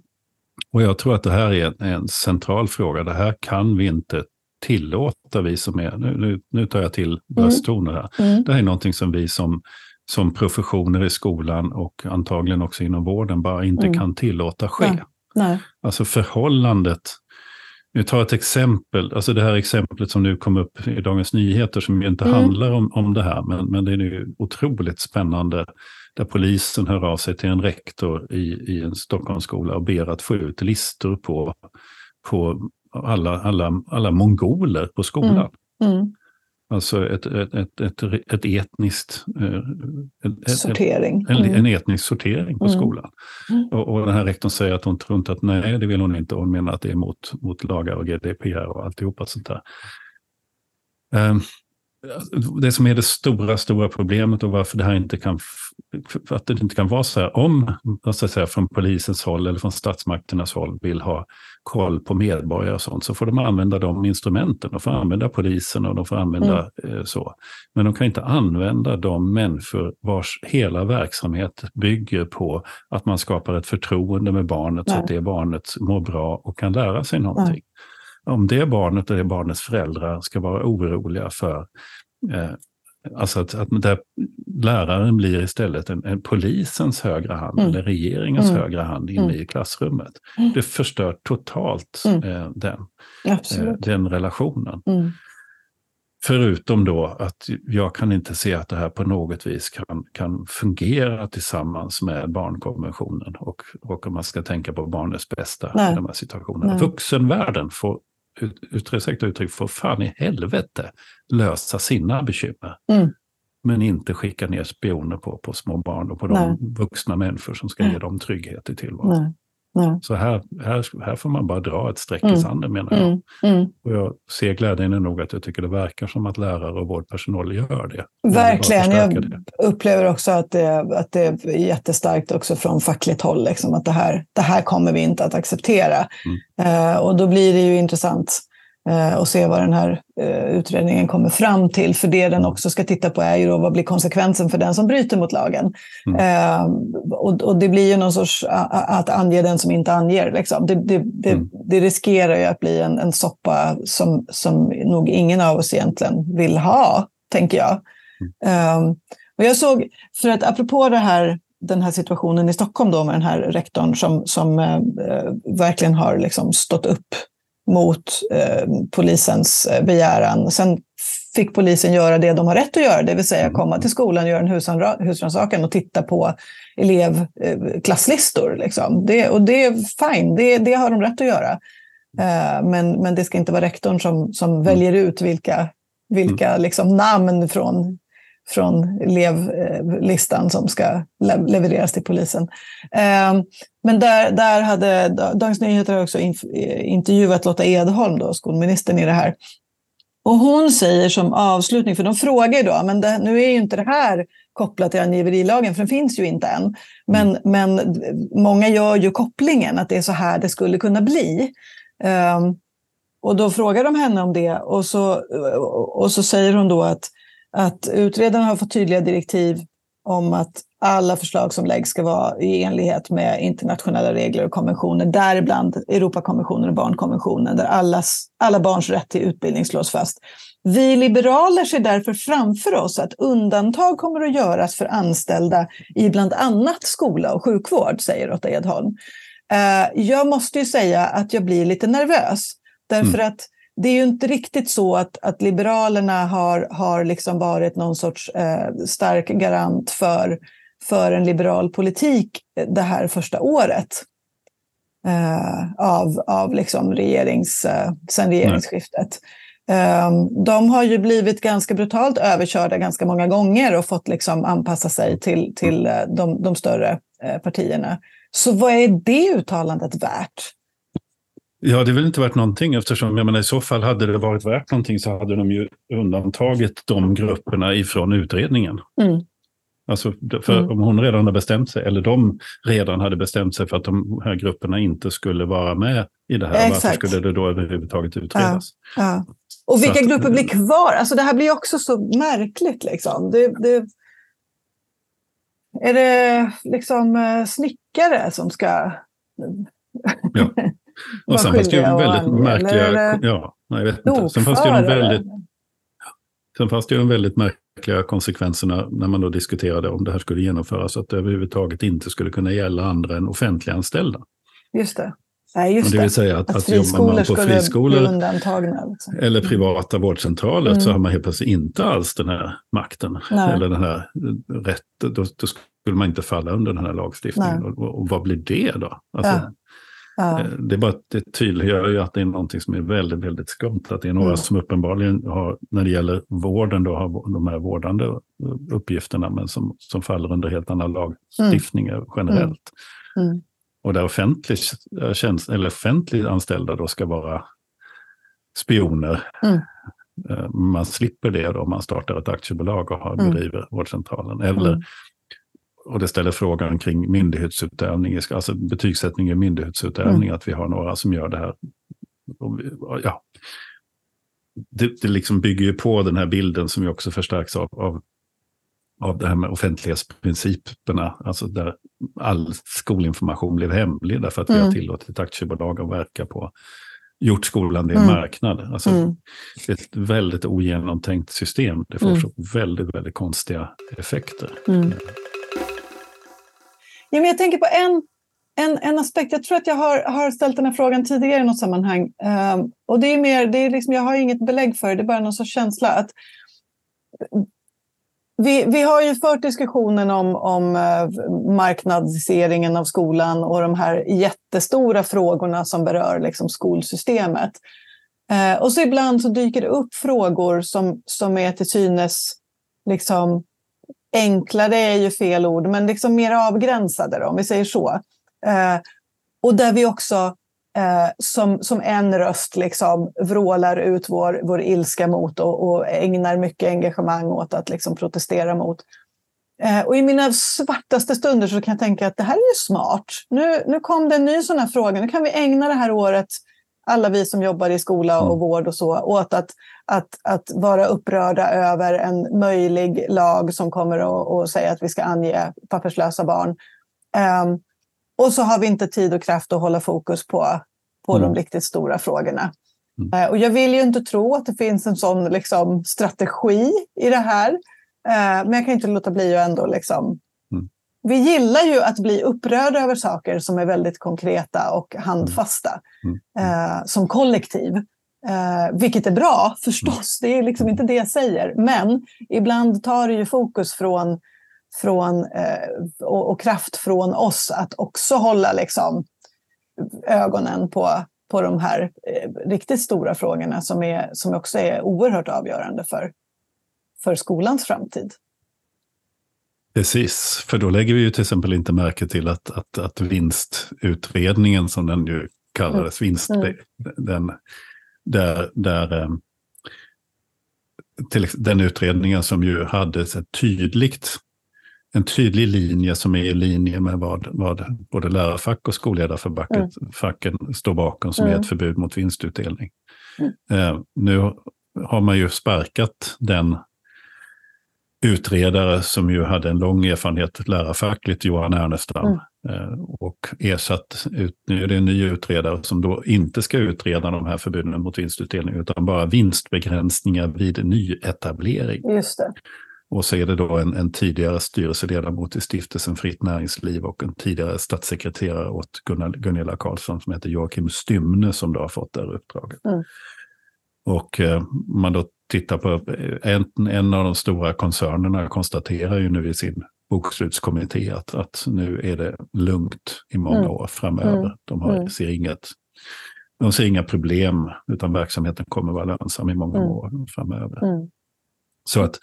B: Och jag tror att det här är en, en, central fråga. Det här kan vi inte tillåta, vi som är, nu, nu, nu tar jag till mm. brösttoner här. Mm. Det här är någonting som vi som, som professioner i skolan och antagligen också inom vården bara inte mm. kan tillåta ske. Nej. Nej. Alltså förhållandet vi tar ett exempel, alltså det här exemplet som nu kom upp i Dagens Nyheter som inte mm. handlar om, om det här, men, men det är ju otroligt spännande. Där polisen hör av sig till en rektor i, i en Stockholmsskola och ber att få ut listor på, på alla, alla, alla mongoler på skolan. Mm. Mm. Alltså ett, ett, ett, ett, ett etniskt...
A: Eh, ett, sortering.
B: En, en, etnisk sortering på mm. skolan. Mm. Och, och den här rektorn säger att hon tror inte att nej, det vill hon inte. Hon menar att det är mot, mot lagar och GDPR och alltihopa sånt där. Um, det som är det stora, stora problemet och varför det här inte kan, att det inte kan vara så här, om så säga, från polisens håll eller från statsmakternas håll vill ha koll på medborgare och sånt, så får de använda de instrumenten. De får använda polisen och de får använda mm. eh, så. Men de kan inte använda de människor vars hela verksamhet bygger på att man skapar ett förtroende med barnet Nej. så att det barnet mår bra och kan lära sig någonting. Nej om det barnet och det barnets föräldrar ska vara oroliga för eh, Alltså att, att där läraren blir istället en, en polisens högra hand mm. eller regeringens mm. högra hand inne mm. i klassrummet. Mm. Det förstör totalt mm. eh, den, eh, den relationen. Mm. Förutom då att jag kan inte se att det här på något vis kan, kan fungera tillsammans med barnkonventionen och, och om man ska tänka på barnets bästa Nej. i de här situationerna. Nej. Vuxenvärlden får ursäkta uttryck, får fan i helvete lösa sina bekymmer. Mm. Men inte skicka ner spioner på, på små barn och på Nej. de vuxna människor som ska Nej. ge dem trygghet i tillvaron. Så här, här, här får man bara dra ett streck mm. i sanden menar jag. Mm. Mm. Och jag ser glädjen är nog att jag tycker det verkar som att lärare och vårdpersonal gör det.
A: Verkligen. Jag det. upplever också att det, att det är jättestarkt också från fackligt håll. Liksom, att det här, det här kommer vi inte att acceptera. Mm. Uh, och då blir det ju intressant Eh, och se vad den här eh, utredningen kommer fram till. För det den också ska titta på är ju då vad blir konsekvensen för den som bryter mot lagen. Mm. Eh, och, och, det blir ju någon sorts att ange den som inte anger. Liksom. Det, det, det, mm. det, riskerar ju att bli en, en soppa som, som nog ingen av oss egentligen vill ha, tänker jag. Mm. och jag såg, för att apropå det här den här situationen i Stockholm då med den här rektorn som, som eh, verkligen har liksom stått upp mot eh, polisens eh, begäran. Sen fick polisen göra det de har rätt att göra, det vill säga mm. komma till skolan, göra en husrannsakan och titta på elevklasslistor. Eh, liksom. Det, och det är fine, det, det har de rätt att göra. Eh, men, men det ska inte vara rektorn som, som mm. väljer ut vilka, vilka mm. liksom, namn från från elevlistan som ska levereras till polisen. Ehm, men där, där hade Dagens Nyheter också intervjuat Lotta Edholm, då, skolministern, i det här. Och hon säger som avslutning, för de frågar ju då, men det, nu är ju inte det här kopplat till angiverilagen, för den finns ju inte än. Men, mm. men många gör ju kopplingen att det är så här det skulle kunna bli. Um, och då frågar de henne om det och så, och så säger hon då att att utredarna har fått tydliga direktiv om att alla förslag som läggs ska vara i enlighet med internationella regler och konventioner, däribland Europakonventionen och barnkonventionen, där allas, alla barns rätt till utbildning slås fast. Vi liberaler ser därför framför oss att undantag kommer att göras för anställda i bland annat skola och sjukvård, säger Lotta Edholm. Eh, jag måste ju säga att jag blir lite nervös, därför mm. att det är ju inte riktigt så att, att Liberalerna har, har liksom varit någon sorts eh, stark garant för, för en liberal politik det här första året eh, av, av liksom regerings, eh, sen regeringsskiftet. Ehm, de har ju blivit ganska brutalt överkörda ganska många gånger och fått liksom anpassa sig till, till eh, de, de större eh, partierna. Så vad är det uttalandet värt?
B: Ja, det är väl inte värt någonting eftersom jag menar, i så fall hade det varit värt någonting så hade de ju undantagit de grupperna ifrån utredningen. Mm. Alltså, för mm. om hon redan har bestämt sig, eller de redan hade bestämt sig för att de här grupperna inte skulle vara med i det här, Exakt. varför skulle det då överhuvudtaget utredas? Ja, ja.
A: Och vilka att, grupper blir kvar? Alltså det här blir också så märkligt. Liksom. Det, det, är det liksom eh, snickare som ska
B: ja. <laughs> Och sen fanns det ju väldigt märkliga... Eller, ja, jag vet inte. Sen fanns det ju väldigt... Sen fanns det ju de väldigt märkliga konsekvenserna när man då diskuterade om det här skulle genomföras, att det överhuvudtaget inte skulle kunna gälla andra än offentliganställda.
A: Just det. Nej, just
B: det vill säga att, att, att jobbar man på friskolor liksom. eller mm. privata vårdcentraler mm. så har man helt plötsligt inte alls den här makten. Nej. Eller den här rätten. Då, då, skulle man inte falla under den här lagstiftningen. Och, och, vad blir det då? Alltså, ja. Ja. Eh, det är bara att det tydliggör ju att det är någonting som är väldigt, väldigt skumt. Att det är några mm. som uppenbarligen har, när det gäller vården, då har de här vårdande uppgifterna, men som, som faller under helt andra lagstiftningar mm. generellt. Mm. mm. Och där offentligt, eh, tjänst, eller offentligt anställda då ska vara spioner. Mm. Eh, man slipper det då om man startar ett aktiebolag och har, mm. bedriver vårdcentralen. Eller. Och det ställer frågan kring myndighetsutövning, alltså betygssättning i myndighetsutövning, mm. att vi har några som gör det här. Ja. Det, det liksom bygger ju på den här bilden som ju också förstärks av, av av det här med offentlighetsprinciperna, alltså där all skolinformation blev hemlig därför att mm. vi har mm. tillåtit aktiebolag att verka på, gjort skolan till en mm. marknad. Alltså, mm. Ett väldigt ogenomtänkt system. Det får mm. så väldigt, väldigt konstiga effekter. Mm.
A: Ja, men jag tänker på en, en, en aspekt. Jag tror att jag har, har ställt den här frågan tidigare i något sammanhang. Um, och det är mer, det är liksom, jag har inget belägg för det, det är bara någon sorts känsla. att vi, vi har ju fört diskussionen om, om eh, marknadiseringen av skolan och de här jättestora frågorna som berör liksom skolsystemet. Eh, och så ibland så dyker det upp frågor som, som är till synes liksom, enklare, är ju fel ord, men liksom mer avgränsade, då, om vi säger så. Eh, och där vi också eh, som, som en röst liksom vrålar ut vår, vår ilska mot och, och ägnar mycket engagemang åt att liksom protestera mot. Eh, och i mina svartaste stunder så kan jag tänka att det här är ju smart. Nu, nu kom det en ny sån här fråga. Nu kan vi ägna det här året, alla vi som jobbar i skola och mm. vård och så, åt att, att, att vara upprörda över en möjlig lag som kommer att, att säga att vi ska ange papperslösa barn. Um, och så har vi inte tid och kraft att hålla fokus på, på mm. de riktigt stora frågorna. Mm. Eh, och jag vill ju inte tro att det finns en sån liksom, strategi i det här. Eh, men jag kan inte låta bli att ändå liksom... Mm. Vi gillar ju att bli upprörda över saker som är väldigt konkreta och handfasta. Mm. Mm. Eh, som kollektiv. vilket är bra förstås, det är liksom inte det jag säger. Men ibland tar det ju fokus från från, eh, och, och, kraft från oss att också hålla liksom, ögonen på, på de här eh, riktigt stora frågorna som, är, som också är oerhört avgörande för, för skolans framtid.
B: Precis, för då lägger vi ju till exempel inte märke till att, att, att vinstutredningen, som den ju kallades, mm. vinst, mm. den, där, där eh, till, den utredningen som ju hade ett tydligt en tydlig linje som är i linje med vad, vad både lärarfack och skolledarfacken mm. står bakom, som mm. är ett förbud mot vinstutdelning. Mm. Eh, nu har man ju sparkat den utredare som ju hade en lång erfarenhet lärarfackligt, Johan Ernestam, mm. eh, och ersatt, ut, nu är det en ny utredare som då inte ska utreda de här förbuden mot vinstutdelning, utan bara vinstbegränsningar vid nyetablering.
A: Just det.
B: Och så är det då en, en tidigare styrelseledamot i stiftelsen Fritt Näringsliv och en tidigare statssekreterare åt Gunnar, Gunilla Karlsson som heter Joakim Stymne som då har fått det här uppdraget. Mm. Och eh, man då tittar på en, en av de stora koncernerna konstaterar ju nu i sin bokslutskommitté att, att nu är det lugnt i många mm. år framöver. Mm. De har, mm. ser inget de ser inga problem, utan verksamheten kommer vara lönsam i många
A: Mm.
B: år framöver.
A: Mm.
B: Så att,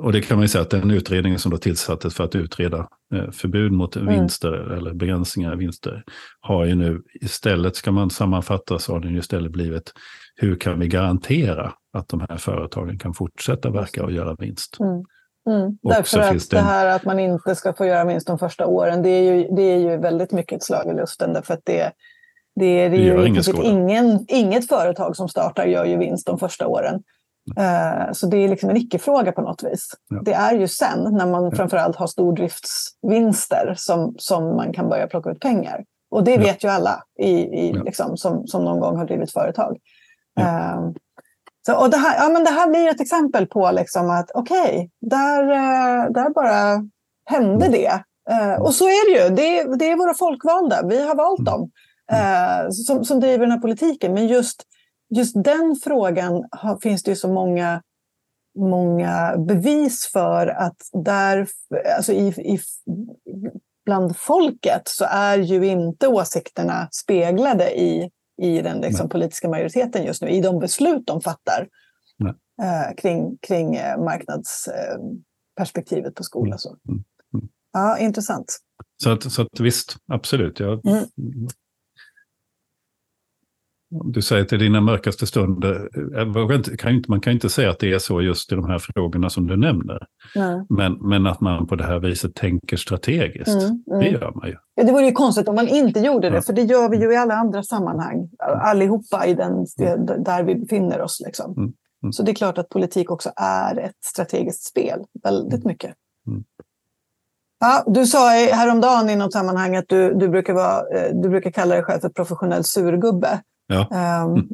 B: och det kan man ju säga att den utredningen som då tillsattes för att utreda eh, förbud mot
A: Mm.
B: vinster eller begränsningar av vinster har ju nu istället, ska man sammanfatta, så har den ju istället blivit hur kan vi garantera att de här företagen kan fortsätta verka och göra vinst?
A: Mm. Mm. Därför att
B: det
A: det här att man inte ska få göra vinst de första åren, det är ju, det är ju väldigt mycket ett slag i luften. Därför att det, det, är- det ju
B: ingen
A: inget företag som startar gör ju vinst de första åren. Eh, så det är liksom en icke-fråga på något vis.
B: Ja.
A: Det är ju sen, när man framförallt har stordriftsvinster, som, som man kan börja plocka ut pengar. Och det
B: Ja.
A: vet ju alla i, i,
B: Ja.
A: liksom, som, som någon gång har drivit företag.
B: Ja.
A: Eh, så, och det, här, ja, men det här blir ett exempel på liksom att okej, där, eh, där bara hände det. Eh, och så är det ju. Det, är- det är våra folkvalda. Vi har valt dem eh, som, som driver den här politiken. Men just, just den frågan har, finns det ju så många, många bevis för att där, alltså i, i, bland folket så är ju inte åsikterna speglade i, i den liksom, politiska majoriteten just nu, i de beslut de fattar eh, kring, kring eh, marknadsperspektivet på skolan. Så.
B: Mm. Mm.
A: Ja, intressant.
B: Så att, så att visst, absolut. Jag,
A: Mm.
B: Du säger till dina mörkaste stunder, inte, kan inte, man kan inte säga att det är så just i de här frågorna som du nämner.
A: Nej.
B: Men, men att man på det här viset tänker strategiskt,
A: Mm,
B: det
A: mm.
B: gör man ju.
A: Ja, det vore ju konstigt om man inte gjorde det, för det gör vi ju i alla andra sammanhang. Allihopa i den, där vi befinner oss. Liksom.
B: Mm, mm.
A: Så det är klart att politik också är ett strategiskt spel, väldigt mycket.
B: Mm.
A: Ja, du sa häromdagen i något sammanhang att du, du, brukar vara, eh, du brukar kalla dig själv för professionell surgubbe.
B: Ja.
A: Ehm,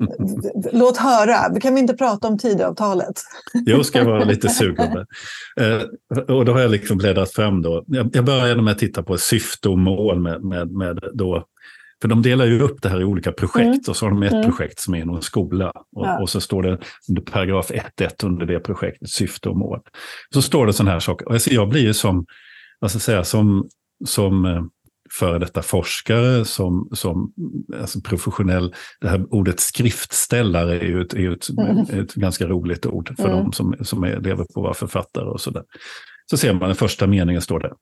A: låt höra, kan vi inte prata om Tidöavtalet?
B: Jag ska vara lite sugubbe. Eh, och då har jag liksom bläddrat fram då. Jag, jag började med att titta på syfte och mål med, med, med då. För de delar ju upp det här i olika projekt
A: Mm.
B: och så har de ett
A: Mm.
B: projekt som är inom skola. Och,
A: Ja.
B: och så står det under paragraf 1.1 under det projektet, syfte och mål. Så står det sådana här saker. Och jag, ser- jag blir ju som, vad ska jag säga, som, som eh, före detta forskare, som, som alltså professionell, det här ordet skriftställare är ju ett, är ju ett,
A: Mm.
B: ett ganska roligt ord för
A: Mm.
B: de som, som är, lever på att vara författare och sådär. Så ser man den första meningen står det.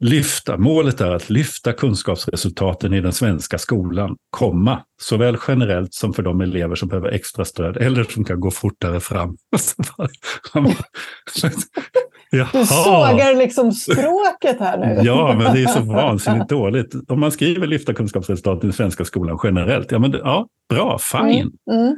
B: Lyfta, målet är att lyfta kunskapsresultaten i den svenska skolan, komma, såväl generellt som för de elever som behöver extra stöd eller som kan gå fortare fram. <laughs> <laughs>
A: Du
B: Jaha.
A: sågar liksom språket här nu.
B: Ja, men det är så vansinnigt dåligt. Om man skriver lyfta kunskapsresultat i den svenska skolan generellt, ja, men ja bra, fine.
A: Mm, mm.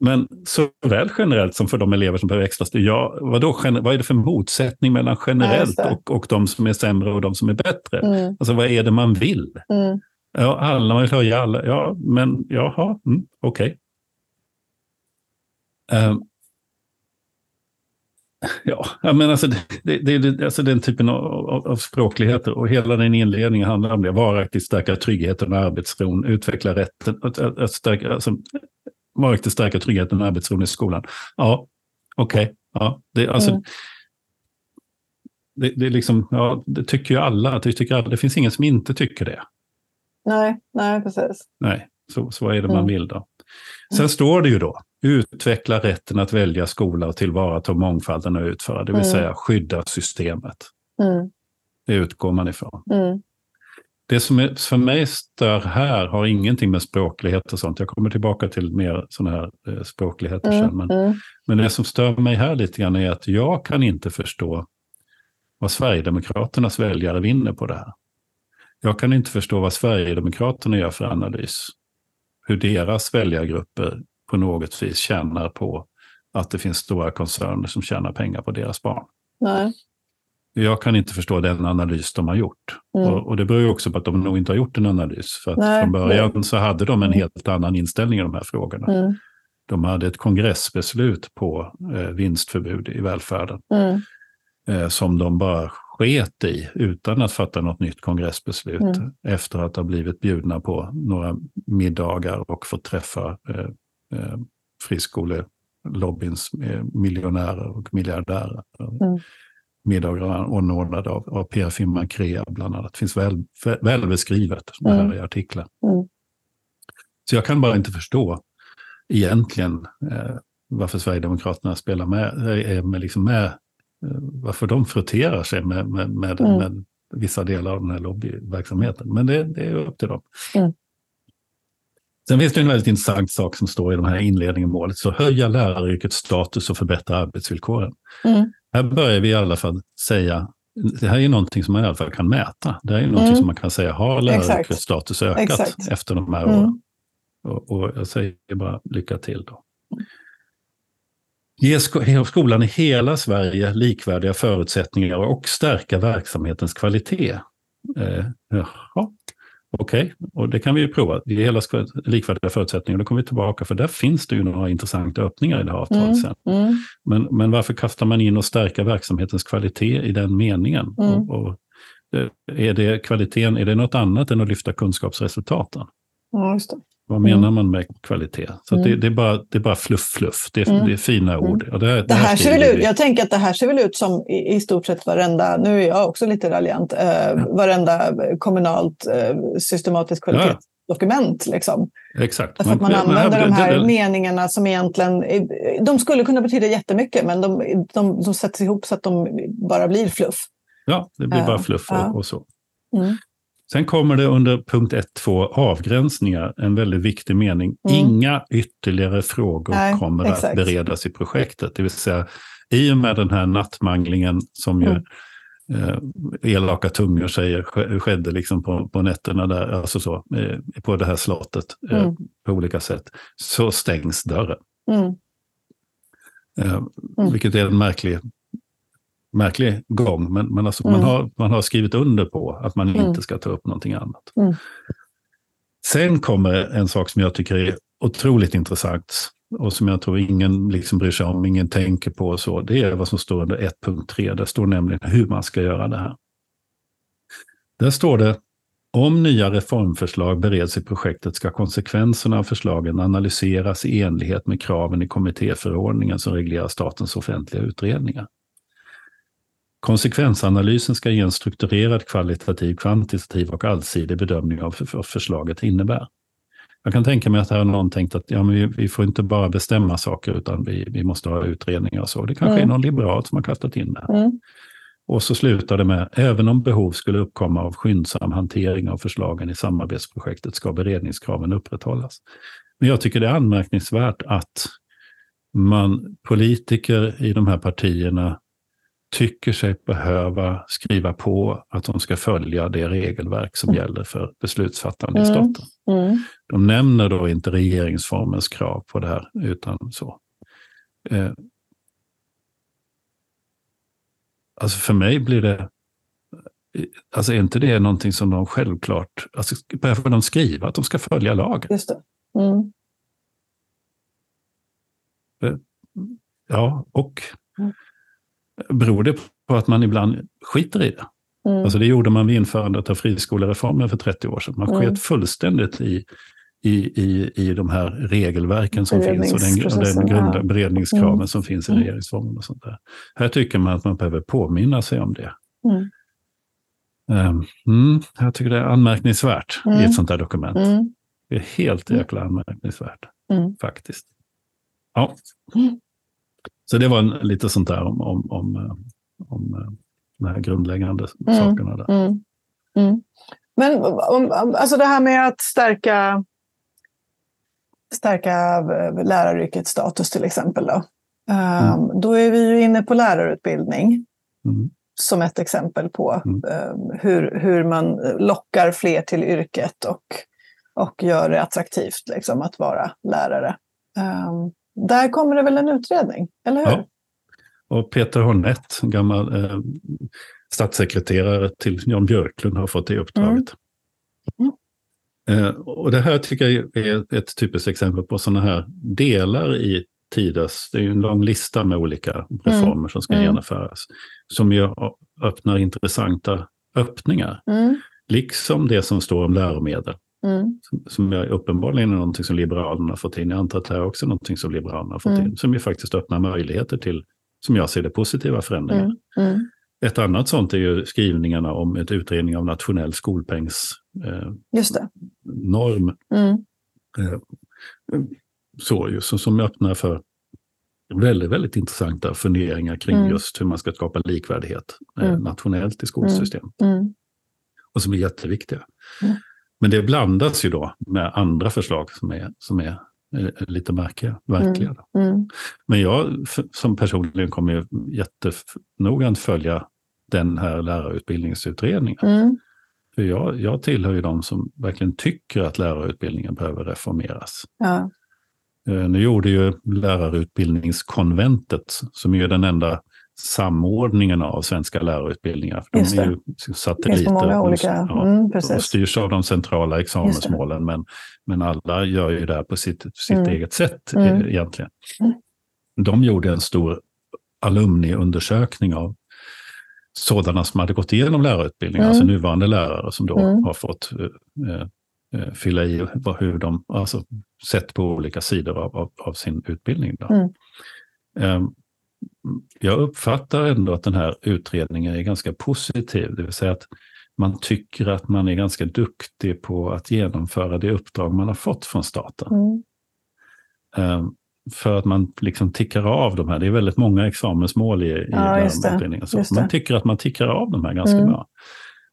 B: Men såväl generellt som för de elever som behöver extra stöd. Ja, vadå, gener- vad är det för motsättning mellan generellt och, och de som är sämre och de som är bättre?
A: Mm,
B: Alltså vad är det man vill?
A: mm.
B: Ja, alla man vill höja alla. Ja, men jaha, mm, okej. Ehm, ja, menar alltså, det, det, det, alltså den typen av, av, av språkligheter och hela den inledningen handlar om det. Varaktigt stärka tryggheten och arbetsron, utveckla rätten, att, att, att stärka, alltså, varaktigt stärka tryggheten och arbetsron i skolan. Ja, okej. Ja, det, alltså,
A: Mm.
B: det, det, liksom, ja, det tycker ju alla. Det, tycker alla. det finns ingen som inte tycker det.
A: Nej, nej, precis.
B: Nej, så, så vad är det man
A: Mm.
B: vill då? Sen står det ju då, utveckla rätten att välja skola och tillvarata mångfalden och utföra, det vill
A: Mm.
B: säga skydda systemet.
A: Mm,
B: Det utgår man ifrån.
A: mm,
B: Det som är, för mig stör här har ingenting med språklighet och sånt. Jag kommer tillbaka till mer sådana här eh, språkligheter sen.
A: mm,
B: Men,
A: mm.
B: men det som stör mig här lite grann är att jag kan inte förstå vad Sverigedemokraternas väljare vinner på det här. Jag kan inte förstå vad Sverigedemokraterna gör för analys. Hur deras väljargrupper på något vis tjänar på att det finns stora koncerner som tjänar pengar på deras barn.
A: Nej.
B: Jag kan inte förstå den analys de har gjort.
A: Mm.
B: Och, och det beror ju också på att de nog inte har gjort en analys. För att
A: Nej,
B: från början så hade de en helt annan inställning i de här frågorna.
A: Mm,
B: De hade ett kongressbeslut på eh, vinstförbud i välfärden.
A: mm,
B: eh, som de bara sket i utan att fatta något nytt kongressbeslut
A: Mm.
B: efter att ha blivit bjudna på några middagar och fått träffa eh, eh, friskolelobbyns eh, miljonärer och miljardärer.
A: Mm.
B: Middagar anordnade av, av PR-firman Crea bland annat. Det finns väl, väl beskrivet det här
A: Mm.
B: i artiklar.
A: Mm.
B: Så jag kan bara inte förstå egentligen eh, varför Sverigedemokraterna spelar med, är med, liksom med eh, varför de frotterar sig med, med, med, mm. med, vissa delar av den här lobbyverksamheten. Men det, det är upp till dem. Mm. Sen finns det en väldigt intressant sak som står i de här inledningen målet. Så höja läraryrkets status och förbättra arbetsvillkoren. Mm. Här börjar vi i alla fall säga, det här är någonting som man i alla fall kan mäta. Det här är någonting mm. som man kan säga, har läraryrkets status ökat Exakt. efter de här mm. åren? Och, och, jag säger bara lycka till då. Ge skolan i hela Sverige likvärdiga förutsättningar och stärka verksamhetens kvalitet. Eh, jaha, okej, okay. och det kan vi ju prova. Ge hela likvärdiga förutsättningar. Då kommer vi tillbaka, för där finns det ju några intressanta öppningar i det här avtalet mm, sen. Mm. Men, men varför kastar man in och stärka verksamhetens kvalitet i den meningen? Mm. Och, och, eh, är det kvaliteten, är det något annat än att lyfta kunskapsresultaten?
A: Ja, just det.
B: Vad menar mm. man med kvalitet? Så mm. det, det, är bara, det är bara fluff, fluff. Det är, mm. det är fina ord.
A: Och det, det, det här, ser väl ut, jag tänker att det här ser väl ut som i, i stort sett varenda, nu är jag också lite raljant, eh, ja. varenda kommunalt eh, systematiskt kvalitetsdokument. Ja. Liksom.
B: Exakt.
A: Därför att man men, använder men, de här meningarna som egentligen, de skulle kunna betyda jättemycket, men de, de, de sätts ihop så att de bara blir fluff.
B: Ja, det blir bara fluff och, och så. Mm. Sen kommer det under punkt 1.2 avgränsningar, en väldigt viktig mening. Mm. Inga ytterligare frågor Nej, kommer exakt. att beredas i projektet. Det vill säga, i och med den här nattmanglingen som ju mm. eh, elaka tungor säger skedde liksom på, på nätterna där, alltså så, eh, på det här slottet eh, mm. på olika sätt, så stängs dörren. Mm. Eh, mm. vilket är en märklig märklig gång, men, men alltså mm. man, har, man har skrivit under på att man mm. inte ska ta upp någonting annat. Mm. Sen kommer en sak som jag tycker är otroligt intressant och som jag tror ingen liksom bryr sig om, ingen tänker på. Och så, det är vad som står under 1.3. Där står nämligen hur man ska göra det här. Där står det om nya reformförslag bereds i projektet ska konsekvenserna av förslagen analyseras i enlighet med kraven i kommittéförordningen som reglerar statens offentliga utredningar. Konsekvensanalysen ska ge en strukturerad, kvalitativ, kvantitativ och allsidig bedömning av vad förslaget innebär. Jag kan tänka mig att här har någon tänkt att ja, men vi, får inte bara bestämma saker utan vi, vi måste ha utredningar och så. Det kanske mm. är någon liberal som har kastat in det. Mm. Och så slutar det med, även om behov skulle uppkomma av skyndsam hantering av förslagen i samarbetsprojektet ska beredningskraven upprätthållas. Men jag tycker det är anmärkningsvärt att man, politiker i de här partierna tycker sig behöva skriva på att de ska följa det regelverk som mm. gäller för beslutsfattande mm. i staten. Mm. De nämner då inte regeringsformens krav på det här, utan så. Eh, alltså för mig blir det, alltså är inte det någonting som de självklart, alltså behöver de skriva att de ska följa lagen?
A: Just det. Mm.
B: Eh, ja, och mm. Beror det på att man ibland skiter i det? Mm. Alltså det gjorde man vid införandet av friskolereformen för 30 år sedan. Man sket mm. fullständigt i, i, i, i de här regelverken som finns och den, och den grunda, beredningskraven mm. som finns i mm. regeringsformen. och sånt där. Här tycker man att man behöver påminna sig om det. Mm. Um, jag tycker det är anmärkningsvärt i ett mm. sånt här dokument. Mm. Det är helt jäkla anmärkningsvärt, faktiskt. Ja. Så det var en, lite sånt där om, om, om, eh, om eh, de här grundläggande mm. sakerna. Där. Mm.
A: Mm. Men alltså det här med att stärka, stärka eh, läraryrkets status till exempel. Då. Um, då är vi ju inne på lärarutbildning mm. som ett exempel på um, hur, hur man lockar fler till yrket och, och gör det attraktivt liksom, att vara lärare. Um, där kommer det väl en utredning, eller hur? Ja.
B: Och Peter Hornett, gammal eh, statssekreterare till Jan Björklund, har fått det uppdraget. Mm. Mm. Eh, och det här tycker jag är ett typiskt exempel på sådana här delar i Tidas, det är en lång lista med olika reformer mm. som ska mm. genomföras, som ju öppnar intressanta öppningar. Mm. Liksom det som står om läromedel. Mm. Som, som är uppenbarligen är någonting som Liberalerna har fått in. Jag antar att det är också någonting som Liberalerna har fått mm. in. Som ju faktiskt öppnar möjligheter till, som jag ser det, positiva förändringar. Mm. mm. Ett annat sånt är ju skrivningarna om ett utredning av nationell skolpengsnorm. Eh,
A: Just.
B: Mm. Eh, så ju, så, som öppnar för väldigt, väldigt intressanta funderingar kring mm. just hur man ska skapa likvärdighet eh, mm. nationellt i skolsystemet. Mm. mm. Och som är jätteviktiga. Men det blandas ju då med andra förslag som är, som är lite märkliga. verkliga. Mm. Mm. Men jag som personligen kommer ju jättenoggrant följa den här lärarutbildningsutredningen. Mm. För jag, jag tillhör ju de som verkligen tycker att lärarutbildningen behöver reformeras. Ja. Eh, nu gjorde ju lärarutbildningskonventet, som är den enda samordningen av svenska lärarutbildningar. För de är ju satelliter
A: olika. Ja, mm,
B: och styrs av de centrala examensmålen. Men, men alla gör ju det här på sitt, sitt mm. eget sätt mm. E-, egentligen. De gjorde en stor alumniundersökning av sådana som hade gått igenom lärarutbildningen, alltså mm. nuvarande lärare som då mm. har fått eh, eh, fylla i hur de, alltså sett på olika sidor av, av, av sin utbildning. Mm. Jag uppfattar ändå att den här utredningen är ganska positiv, det vill säga att man tycker att man är ganska duktig på att genomföra det uppdrag man har fått från staten. Mm. Um, för att man liksom tickar av de här, det är väldigt många examensmål i, i ja, utbildningen. Så man tycker att man tickar av de här ganska mm. bra.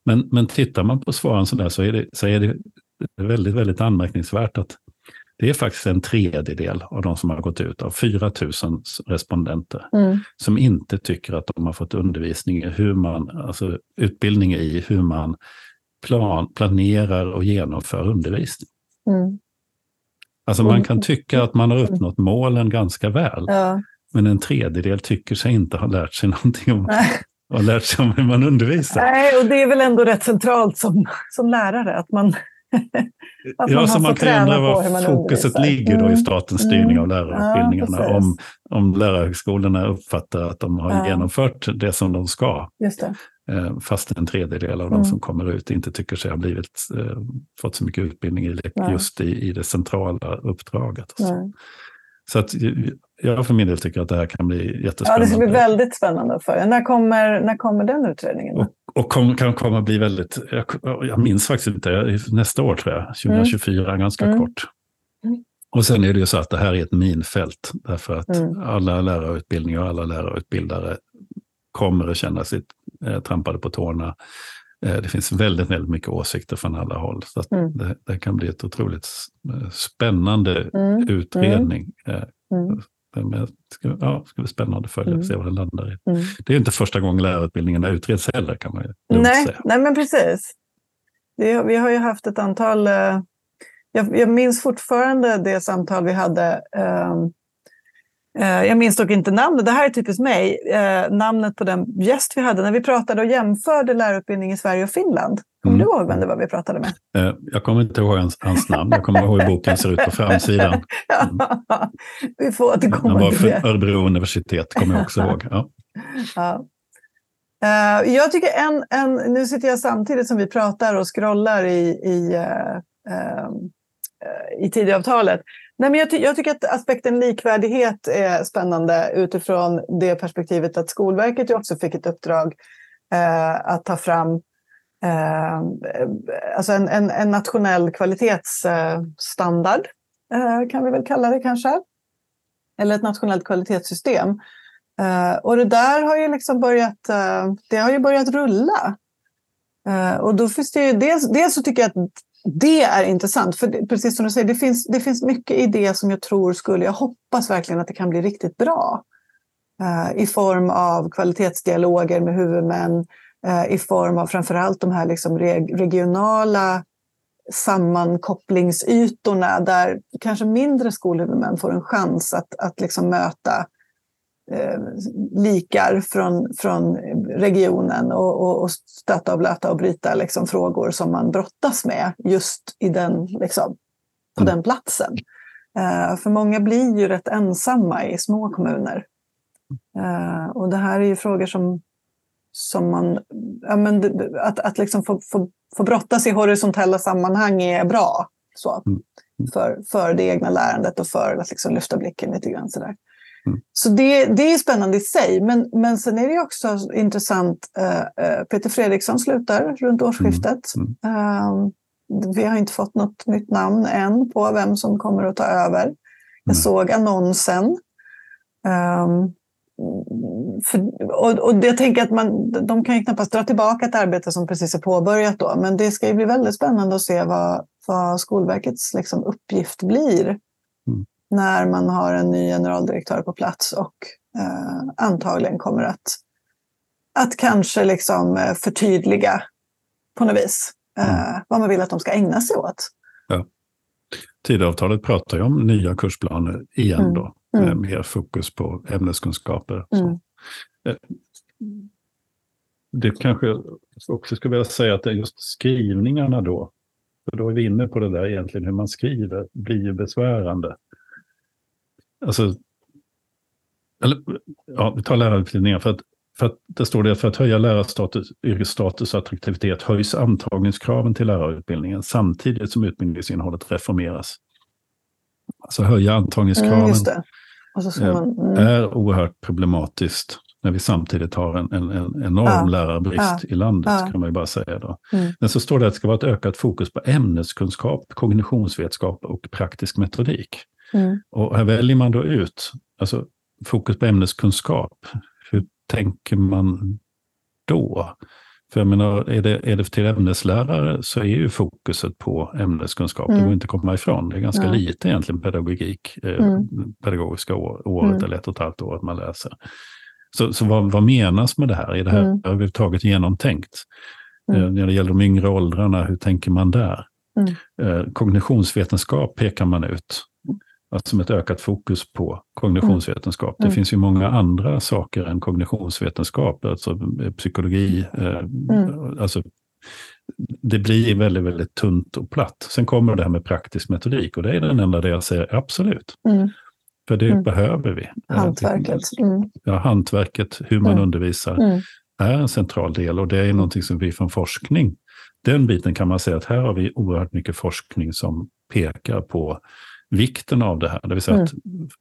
B: Men, men tittar man på svaren så, där, så, är det, så är det väldigt, väldigt anmärkningsvärt att det är faktiskt en tredjedel av de som har gått ut, av 4 000 respondenter, mm. som inte tycker att de har fått undervisning i hur man, alltså utbildning i hur man plan, planerar och genomför undervisning. Mm. Alltså man kan tycka att man har uppnått målen ganska väl, ja. men en tredjedel tycker sig inte ha lärt sig någonting om och lärt sig om hur man undervisar.
A: Nej, och det är väl ändå rätt centralt som, som lärare, att man <laughs>
B: ja, så man kan undra var fokuset ligger då i mm. statens styrning av lärarutbildningarna. Ja, om, om lärarhögskolorna uppfattar att de har ja. genomfört det som de ska.
A: Just det.
B: Eh, fast en tredjedel av mm. de som kommer ut inte tycker sig ha blivit, eh, fått så mycket utbildning i, just i, i det centrala uppdraget. Så. så att jag för min del tycker att det här kan bli jättespännande. Ja,
A: det ska bli väldigt spännande för När kommer, när kommer den utredningen?
B: Och, och kom, kan komma bli väldigt, jag, jag minns faktiskt inte, nästa år tror jag, 2024, mm. ganska mm. kort. Mm. Och sen är det ju så att det här är ett minfält, därför att mm. alla lärarutbildningar och alla lärarutbildare kommer att känna sig eh, trampade på tårna. Eh, det finns väldigt, väldigt mycket åsikter från alla håll. Så mm. det, det, kan bli ett otroligt eh, spännande mm. utredning. Eh, mm. Men det ska, ja, ska bli spännande att följa och mm. se vad det landar i. Mm. Det är inte första gången lärarutbildningarna utreds heller kan man ju
A: nej,
B: säga.
A: Nej, men precis. Det, vi har ju haft ett antal... Eh, jag, jag, minns fortfarande det samtal vi hade. Eh, jag minns dock inte namnet, det här är typiskt mig. Eh, namnet på den gäst vi hade när vi pratade och jämförde lärarutbildning i Sverige och Finland. Kommer mm. du ihåg vem det var vi pratade med?
B: Eh, jag kommer inte ihåg hans, hans namn. Jag kommer ihåg hur boken ser ut på framsidan. Mm. <laughs>
A: ja, vi får återkomma
B: Han var för Örebro universitet, kommer jag också <laughs> ihåg. Ja.
A: ja. Jag tycker en, en, nu sitter jag samtidigt som vi pratar och scrollar i, i, i Tidöavtalet. Nej, men jag, ty jag, tycker att aspekten likvärdighet är spännande utifrån det perspektivet att Skolverket ju också fick ett uppdrag eh, att ta fram eh, alltså en, en, en, nationell kvalitetsstandard, eh, kan vi väl kalla det kanske. Eller ett nationellt kvalitetssystem. Eh, och det där har ju liksom börjat, eh, det har ju börjat rulla. Eh, och då finns det ju, dels, dels så tycker jag att det är intressant, för det, precis som du säger, det finns, det finns mycket i det som jag tror skulle, jag hoppas verkligen att det kan bli riktigt bra. Uh, I form av kvalitetsdialoger med huvudmän, Eh, i form av framförallt de här liksom regionala sammankopplingsytorna där kanske mindre skolhuvudmän får en chans att, att liksom möta eh, likar från, från regionen och, och, och stöta och blöta och bryta liksom, frågor som man brottas med just i den, liksom, på mm. den platsen. Eh, för många blir ju rätt ensamma i små kommuner. Eh, och det här är ju frågor som som man, ja, men, att, att liksom få, få, få brottas i horisontella sammanhang är bra så, mm. mm. för, för det egna lärandet och för att liksom lyfta blicken lite grann. Så, där. Mm. så det, det är spännande i sig, men, men sen är det också intressant. Uh, Peter Fredriksson slutar runt årsskiftet. Mm. Uh, vi har inte fått något nytt namn än på vem som kommer att ta över. Jag mm. såg annonsen. Um, för, och, och jag tänker att man, de kan ju knappast dra tillbaka ett arbete som precis är påbörjat då, men det ska ju bli väldigt spännande att se vad, vad Skolverkets liksom, uppgift blir mm. När man har en ny generaldirektör på plats och eh, antagligen kommer att, att kanske liksom eh, förtydliga på något vis eh, mm. vad man vill att de ska ägna sig åt. Ja.
B: Tidavtalet pratar ju om nya kursplaner igen mm. då, med mm. mer fokus på ämneskunskaper. Mm. Eh, det kanske också skulle vilja säga att det är just skrivningarna då, för då är vi inne på det där egentligen hur man skriver, blir ju besvärande. Alltså, eller, ja, vi tar lärarutbildningen. För att för att det står det för att höja lärarstatus, yrkesstatus och attraktivitet höjs antagningskraven till lärarutbildningen samtidigt som utbildningsinnehållet reformeras. Alltså höja antagningskraven mm, man, mm. är oerhört problematiskt när vi samtidigt har en, en, en enorm ja, lärarbrist ja, i landet, ja. kan man ju bara säga. Då. Mm. Men så står det att det ska vara ett ökat fokus på ämneskunskap, kognitionsvetskap och praktisk metodik. Mm. Och här väljer man då ut, alltså fokus på ämneskunskap, hur tänker man då? För jag menar, är det, är det till ämneslärare så är ju fokuset på ämneskunskap, mm. det går inte att komma ifrån. Det är ganska Nej. lite egentligen pedagogik, eh, mm. pedagogiska år, året mm. eller ett och ett halvt år att man läser. Så, så vad, vad menas med det här? Är det här mm. överhuvudtaget genomtänkt? Mm. Eh, när det gäller de yngre åldrarna, hur tänker man där? Mm. Eh, kognitionsvetenskap pekar man ut som ett ökat fokus på kognitionsvetenskap. Mm. Det finns ju många andra saker än kognitionsvetenskap, alltså psykologi. Eh, mm. alltså, det blir väldigt, väldigt tunt och platt. Sen kommer det här med praktisk metodik och det är den enda där jag säger absolut. Mm. För det mm. behöver vi.
A: Hantverket. Mm.
B: Ja, hantverket, hur man mm. undervisar, är en central del och det är någonting som vi från forskning, den biten kan man säga att här har vi oerhört mycket forskning som pekar på vikten av det här. Det vill säga mm.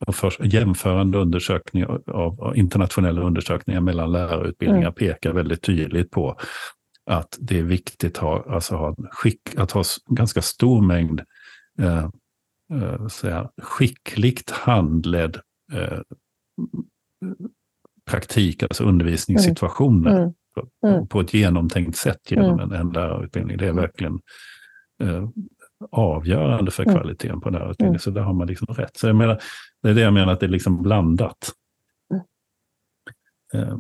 B: att för, jämförande undersökningar av, av, internationella undersökningar mellan lärarutbildningar mm. pekar väldigt tydligt på att det är viktigt att ha, alltså ha, skick, att ha ganska stor mängd eh, eh, säga, skickligt handledd eh, praktik, alltså undervisningssituationer mm. På, mm. på, ett genomtänkt sätt genom mm. en, en lärarutbildning. Det är verkligen eh, avgörande för mm. kvaliteten på lärarutbildningen. Mm. Så där har man liksom rätt. Så jag menar, det är det jag menar, att det är liksom blandat. Eh,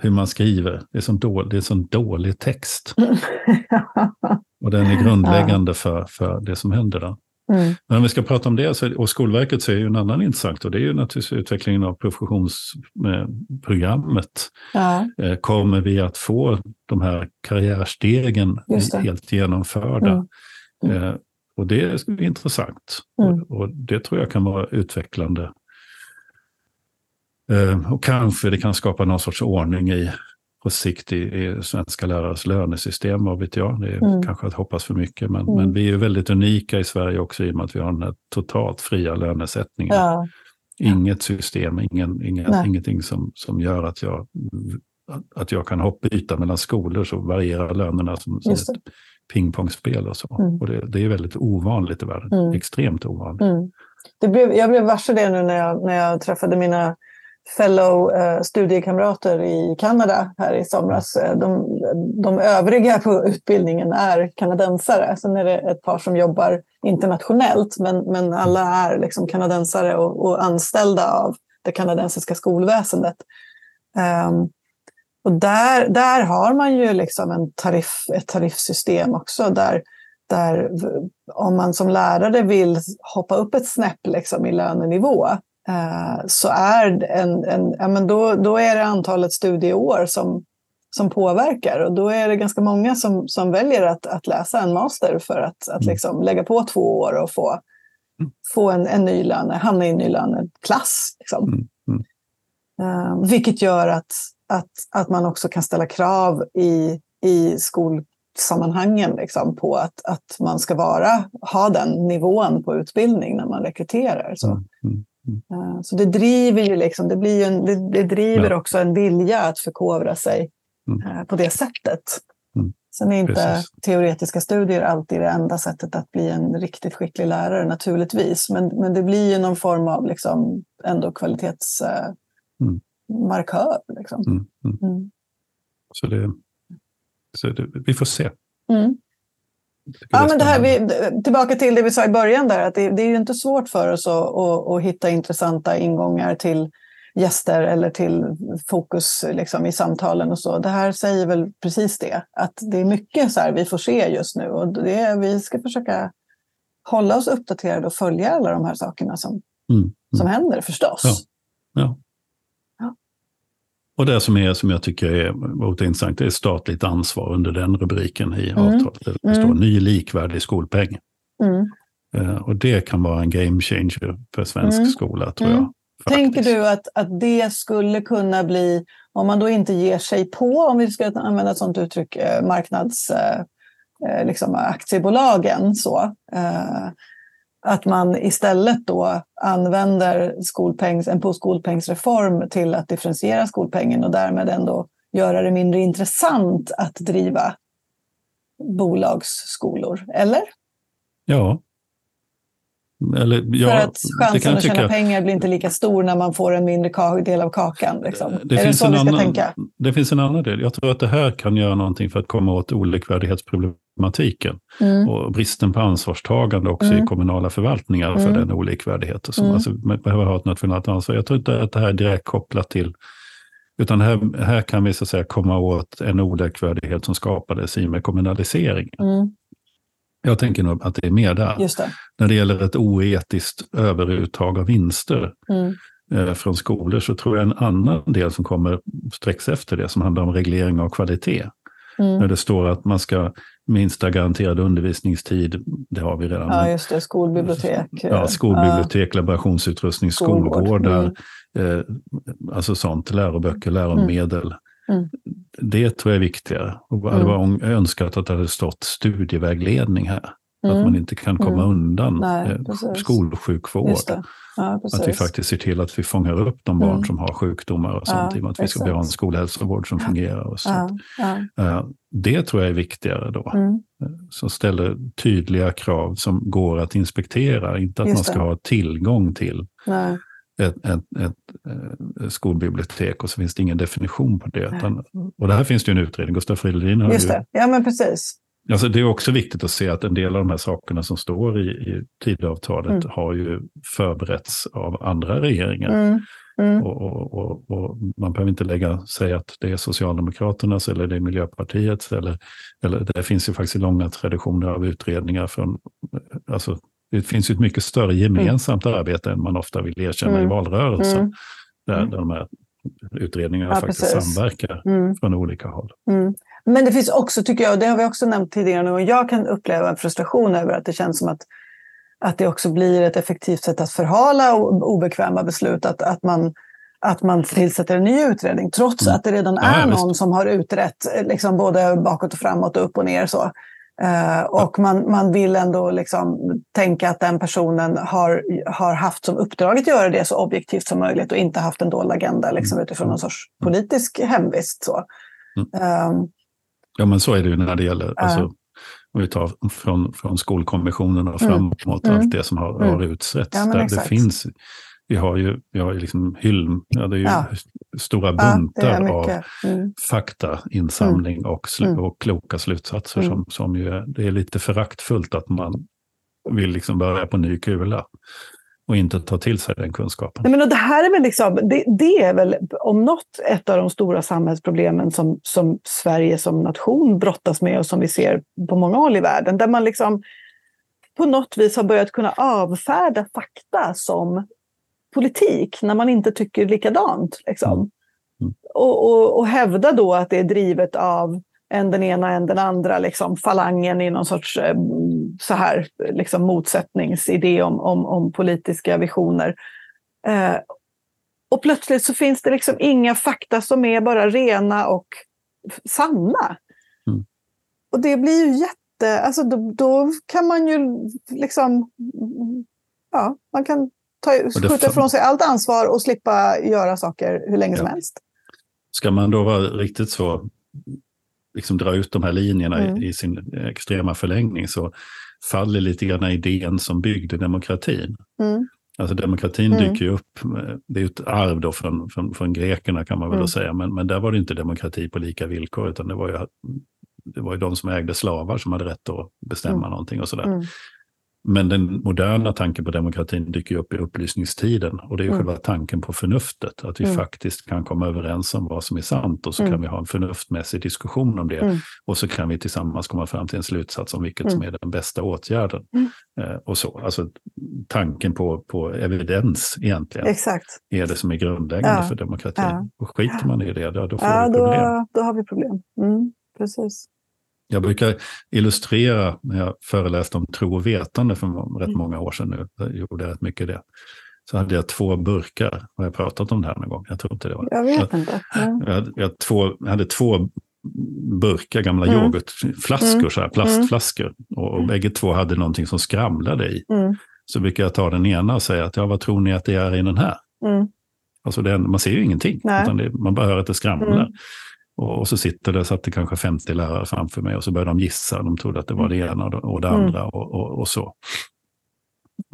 B: hur man skriver, det är sån dålig, det är sån dålig text. <laughs> och den är grundläggande för, för det som händer där. Mm. Men om vi ska prata om det, så, och Skolverket så är ju en annan intressant och det är ju naturligtvis utvecklingen av professionsprogrammet. Ja. Eh, kommer vi att få de här karriärstegen helt genomförda? Mm. Mm. Eh, och det är intressant. Mm. Och, och, det tror jag kan vara utvecklande. Eh, och kanske det kan skapa någon sorts ordning i, på sikt i, i svenska lärares lönesystem, vad vet jag. Det är mm. kanske att hoppas för mycket, men, mm. men vi är väldigt unika i Sverige också i och med att vi har den här totalt fria lönesättningen. Ja. Inget system, ingen, ingen, ingenting som, som gör att jag, att jag kan hoppa byta mellan skolor så varierar lönerna som, som ett pingpongspel och så. Mm. Och det, det, är väldigt ovanligt i världen, mm. extremt ovanligt. Mm.
A: Det blev, jag blev varse det nu när jag, när jag träffade mina fellow eh, studiekamrater i Kanada här i somras. Eh, de, de övriga på utbildningen är kanadensare. Sen är det ett par som jobbar internationellt, men, men alla är liksom kanadensare och, och anställda av det kanadensiska skolväsendet. Um, och där, där har man ju liksom en tariff, ett tariffsystem också där, där om man som lärare vill hoppa upp ett snäpp liksom i lönenivå eh, så är, en, en, ja, men då, då är det antalet studieår som, som påverkar. Och då är det ganska många som, som väljer att, att läsa en master för att, att mm. liksom lägga på två år och få, mm. få en, en ny löne, hamna i en ny löneklass. Liksom. Mm. Mm. Uh, vilket gör att, att, att man också kan ställa krav i, i skolsammanhangen liksom, på att, att man ska vara, ha den nivån på utbildning när man rekryterar. Så, mm, mm, mm. Eh, så det driver ju liksom, det, blir en, det, det driver ja. också en vilja att förkovra sig mm. Eh, på det sättet. Mm. Sen är inte
B: Precis.
A: teoretiska studier alltid det enda sättet att bli en riktigt skicklig lärare naturligtvis. Men, men det blir ju någon form av liksom ändå kvalitetsmarkör.
B: Mm.
A: Markör, liksom.
B: Mm, mm.
A: Mm.
B: Så, det, så det, vi får se.
A: Mm. Ja, men det här, vi, tillbaka till det vi sa i början där, att det, det är ju inte svårt för oss att, att, att hitta intressanta ingångar till gäster eller till fokus liksom, i samtalen och så. Det här säger väl precis det, att det är mycket så här vi får se just nu och det, vi ska försöka hålla oss uppdaterade och följa alla de här sakerna som,
B: Mm, mm.
A: som händer förstås.
B: Ja. Ja. Och det som, är, som jag tycker är oerhört intressant det är statligt ansvar under den rubriken i
A: Mm.
B: avtalet. Det står
A: Mm.
B: ny likvärdig skolpeng.
A: Mm.
B: Eh, och det kan vara en game changer för svensk
A: Mm.
B: skola tror
A: Mm.
B: jag.
A: Tänker
B: faktiskt.
A: du att, att det skulle kunna bli, om man då inte ger sig på, om vi ska använda ett sådant uttryck, eh, marknads, eh, eh, liksom aktiebolagen, så, eh, att man istället då använder skolpengs, en skolpengsreform till att differentiera skolpengen och därmed ändå göra det mindre intressant att driva bolagsskolor, eller?
B: Ja. Eller, ja,
A: För att
B: det
A: chansen att tjäna
B: tycka.
A: pengar blir inte lika stor när man får en mindre del av kakan. Liksom.
B: Det
A: är det så
B: en
A: vi ska
B: annan-
A: tänka?
B: Det finns en annan del. Jag tror att det här kan göra någonting för att komma åt olikvärdighetsproblematiken.
A: Mm.
B: Och bristen på ansvarstagande också
A: Mm.
B: i kommunala förvaltningar för
A: Mm.
B: den olikvärdigheten. Som
A: Mm.
B: alltså, man behöver ha ett nationellt ansvar. Jag tror inte att det här är direkt kopplat till utan här, här kan vi så att säga komma åt en olikvärdighet som skapades i och med kommunaliseringen.
A: Mm.
B: Jag tänker nog att det är mer där.
A: Det.
B: När det gäller ett oetiskt överuttag av vinster
A: Mm.
B: eh, från skolor så tror jag en annan del som kommer strax efter det som handlar om reglering av kvalitet. När
A: Mm.
B: det står att man ska minsta garanterad undervisningstid, det har vi redan.
A: Ja, just det. Skolbibliotek.
B: Ja, skolbibliotek, laborationsutrustning,
A: Skolgård.
B: skolgårdar, eh, alltså sånt, läroböcker, läromedel.
A: Mm.
B: Det tror jag är viktigare. Och det
A: Mm.
B: var önskat att det hade stått studievägledning här. Att
A: Mm.
B: man inte kan komma
A: Mm.
B: undan
A: Nej,
B: eh, skolsjukvård.
A: Ja.
B: Att vi faktiskt ser till att vi fångar upp de barn
A: Mm.
B: som har sjukdomar och sånt.
A: Ja,
B: att vi ska ha en skolhälsovård som fungerar. Och sånt.
A: ja.
B: Eh, Det tror jag är viktigare då.
A: Mm.
B: Som ställer tydliga krav som går att inspektera. Inte att
A: Just
B: man ska
A: det.
B: ha tillgång till
A: Nej.
B: ett, ett, ett, eh, skolbibliotek och så finns det ingen definition på det. Utan, och det här finns det ju en utredning, Gustaf Fridolin har
A: Just
B: ju...
A: det. Ja, men precis.
B: Alltså det är också viktigt att se att en del av de här sakerna som står i, i Tidöavtalet
A: Mm.
B: har ju förberetts av andra regeringar.
A: Mm. Mm.
B: Och, och, och, och man behöver inte lägga, säga att det är Socialdemokraternas eller det är Miljöpartiets. Eller, eller det finns ju faktiskt långa traditioner av utredningar från... Alltså, det finns ju ett mycket större gemensamt arbete än man ofta vill erkänna i
A: Mm.
B: valrörelsen.
A: Mm.
B: Där, där de här utredningarna
A: Ja,
B: faktiskt
A: precis.
B: samverkar
A: Mm.
B: från olika håll.
A: Mm. Men det finns också, tycker jag, och det har vi också nämnt tidigare nu, och jag kan uppleva en frustration över att det känns som att, att det också blir ett effektivt sätt att förhala obekväma beslut, att, att, man, att man tillsätter en ny utredning, trots
B: Mm.
A: att det redan är
B: ja,
A: någon som har utrett liksom både bakåt och framåt och upp och ner. Så. Eh, och man, man vill ändå liksom tänka att den personen har, har haft som uppdrag att göra det så objektivt som möjligt och inte haft en dold agenda liksom, utifrån någon sorts politisk hemvist. Så.
B: Mm.
A: Ehm,
B: Ja, men så är det ju när det gäller,
A: Ja.
B: alltså, om vi tar från, från skolkommissionen och
A: Mm.
B: framåt,
A: Mm.
B: allt det som har,
A: Mm.
B: har utsetts.
A: Ja, men
B: där det finns, vi har ju, vi har ju liksom hyll, ja, det är ju
A: Ja.
B: stora
A: ja,
B: buntar av
A: mycket. Mm.
B: faktainsamling och, slu,
A: Mm.
B: och kloka slutsatser.
A: Mm.
B: Som, som ju är, det är lite föraktfullt att man vill liksom börja på ny kula och inte ta till sig den kunskapen.
A: Nej, men och det här är väl liksom, det, det är väl om något ett av de stora samhällsproblemen som, som Sverige som nation brottas med och som vi ser på många håll i världen. Där man liksom på något vis har börjat kunna avfärda fakta som politik när man inte tycker likadant. Liksom.
B: Mm. Mm.
A: Och, och, och hävda då att det är drivet av än den ena än den andra liksom, falangen i någon sorts eh, så här, liksom, motsättningsidé om, om, om politiska visioner. Eh, och plötsligt så finns det liksom inga fakta som är bara rena och sanna.
B: Mm.
A: Och det blir ju jätte... Alltså då, då kan man ju liksom... Ja, man kan ta, skjuta ifrån sig allt ansvar och slippa göra saker hur länge som
B: Ja.
A: helst.
B: Ska man då vara riktigt så liksom dra ut de här linjerna mm. i, i, sin extrema förlängning så faller lite grann idén som byggde demokratin. Mm. Alltså demokratin mm. dyker ju upp, det är ju ett arv då från, från, från grekerna kan man väl mm. säga, men, men där var det inte demokrati på lika villkor, utan det var ju, det var ju de som ägde slavar som hade rätt att bestämma mm. någonting och sådär. Men den moderna tanken på demokratin dyker upp i upplysningstiden. Och det är mm. själva tanken på förnuftet. Att vi mm. faktiskt kan komma överens om vad som är sant och så mm. kan vi ha en förnuftmässig diskussion om det. Mm. Och så kan vi tillsammans komma fram till en slutsats om vilket som mm. är den bästa åtgärden. Mm. Eh, och så. Alltså tanken på, på evidens egentligen.
A: Exakt.
B: Är det som är grundläggande ja. för demokratin. Ja. Och skiter man i det, då, då får
A: ja,
B: vi problem.
A: Då, då har vi problem. Precis.
B: Jag brukar illustrera när jag föreläste om tro och vetande för rätt mm. många år sedan nu. Jag gjorde rätt mycket det. Så hade jag två burkar. Har jag pratat om det här någon gång? Jag tror inte det var.
A: Jag vet inte.
B: Jag, jag, hade, jag, två, jag hade två burkar, gamla mm. yoghurtflaskor, mm. så här, plastflaskor. Och, och mm. bägge två hade någonting som skramlade i. Mm. Så brukar jag ta den ena och säga att ja, vad tror ni att det är i den här? Mm. Alltså det, man ser ju ingenting, det, man bara hör att det skramlar. Mm. Och, så sitter det, satt det kanske 50 lärare framför mig och så började de gissa. De trodde att det var det ena och det, andra mm. och, och, och, så.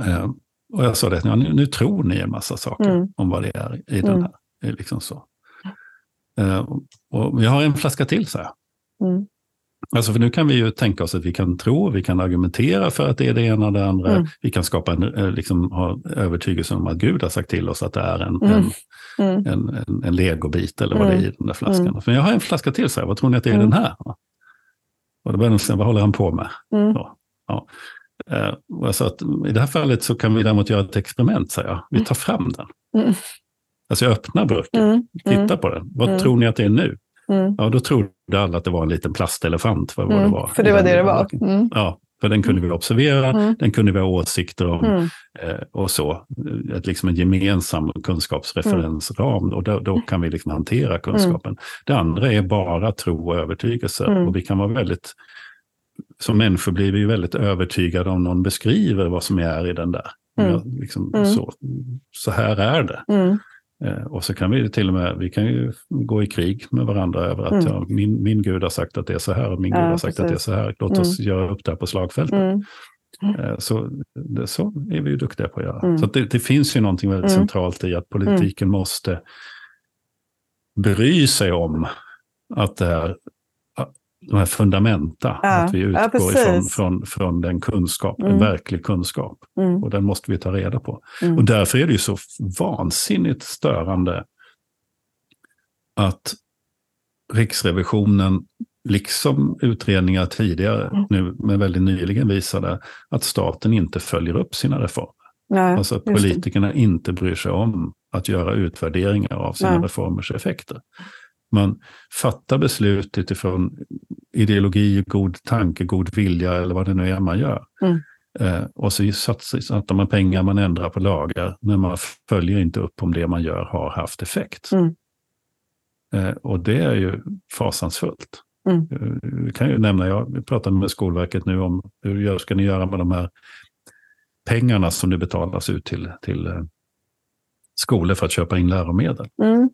B: Eh, och jag sa det, ja, nu, nu, tror ni en massa saker mm. om vad det är i den mm. här. Liksom så. Eh, och, jag har en flaska till, så här. Mm. Alltså för nu kan vi ju tänka oss att vi kan tro, vi kan argumentera för att det är det ena och det andra. Mm. Vi kan skapa en, eh, liksom, ha övertygelse om att Gud har sagt till oss att det är en, mm. en, en, en, en, legobit eller vad det är i den där flaskan. Mm. Men jag har en flaska till, så här, vad tror ni att det är i den här? Och då började de säga, vad håller han på med? Mm. Så, ja. Eh, och jag sa att i det här fallet så kan vi däremot göra ett experiment, säger jag. Vi tar fram den. Mm. Alltså jag öppnar burken, mm. tittar på den. Vad tror ni att det är nu? Mm. Ja, då trodde alla att det var en liten plastelefant. Vad, mm. det var.
A: För det var det det var? Mm.
B: Ja, för den kunde vi observera, mm. den kunde vi ha åsikter om mm. eh, och så. Ett, liksom en gemensam kunskapsreferensram och då, då kan vi liksom hantera kunskapen. Det andra är bara tro och övertygelse. Och vi kan vara väldigt som människor blir vi ju väldigt övertygade om någon beskriver vad som är i den där. Mm. Liksom, mm. Så, så här är det. Mm. Eh, och så kan vi till och med, vi kan ju gå i krig med varandra över att mm. ja, min, min gud har sagt att det är så här och min ja, gud har sagt precis. att det är så här. Låt oss mm. göra upp det här på slagfältet. Mm. Eh, så, det, så är vi ju duktiga på att göra. Mm. Så det, det, finns ju någonting väldigt mm. centralt i att politiken måste bry sig om att det är de här fundamenta, ja, att vi utgår ja, ifrån från, från den kunskap, mm. en verklig kunskap. Mm. Och den måste vi ta reda på. Mm. Och därför är det ju så vansinnigt störande att Riksrevisionen, liksom utredningar tidigare, mm. nu men väldigt nyligen visade att staten inte följer upp sina reformer. Nej, alltså att politikerna inte bryr sig om att göra utvärderingar av sina Nej. reformers effekter. Man fattar beslut utifrån ideologi, god tanke, god vilja eller vad det nu är man gör. Mm. Eh, och så satsar man pengar, man ändrar på lagar, men man följer inte upp om det man gör har haft effekt. Mm. Eh, och det är ju fasansfullt. Mm. Jag eh, kan ju nämna, jag pratade med Skolverket nu om hur ska ni göra med de här pengarna som nu betalas ut till, till eh, skolor för att köpa in läromedel. Mm.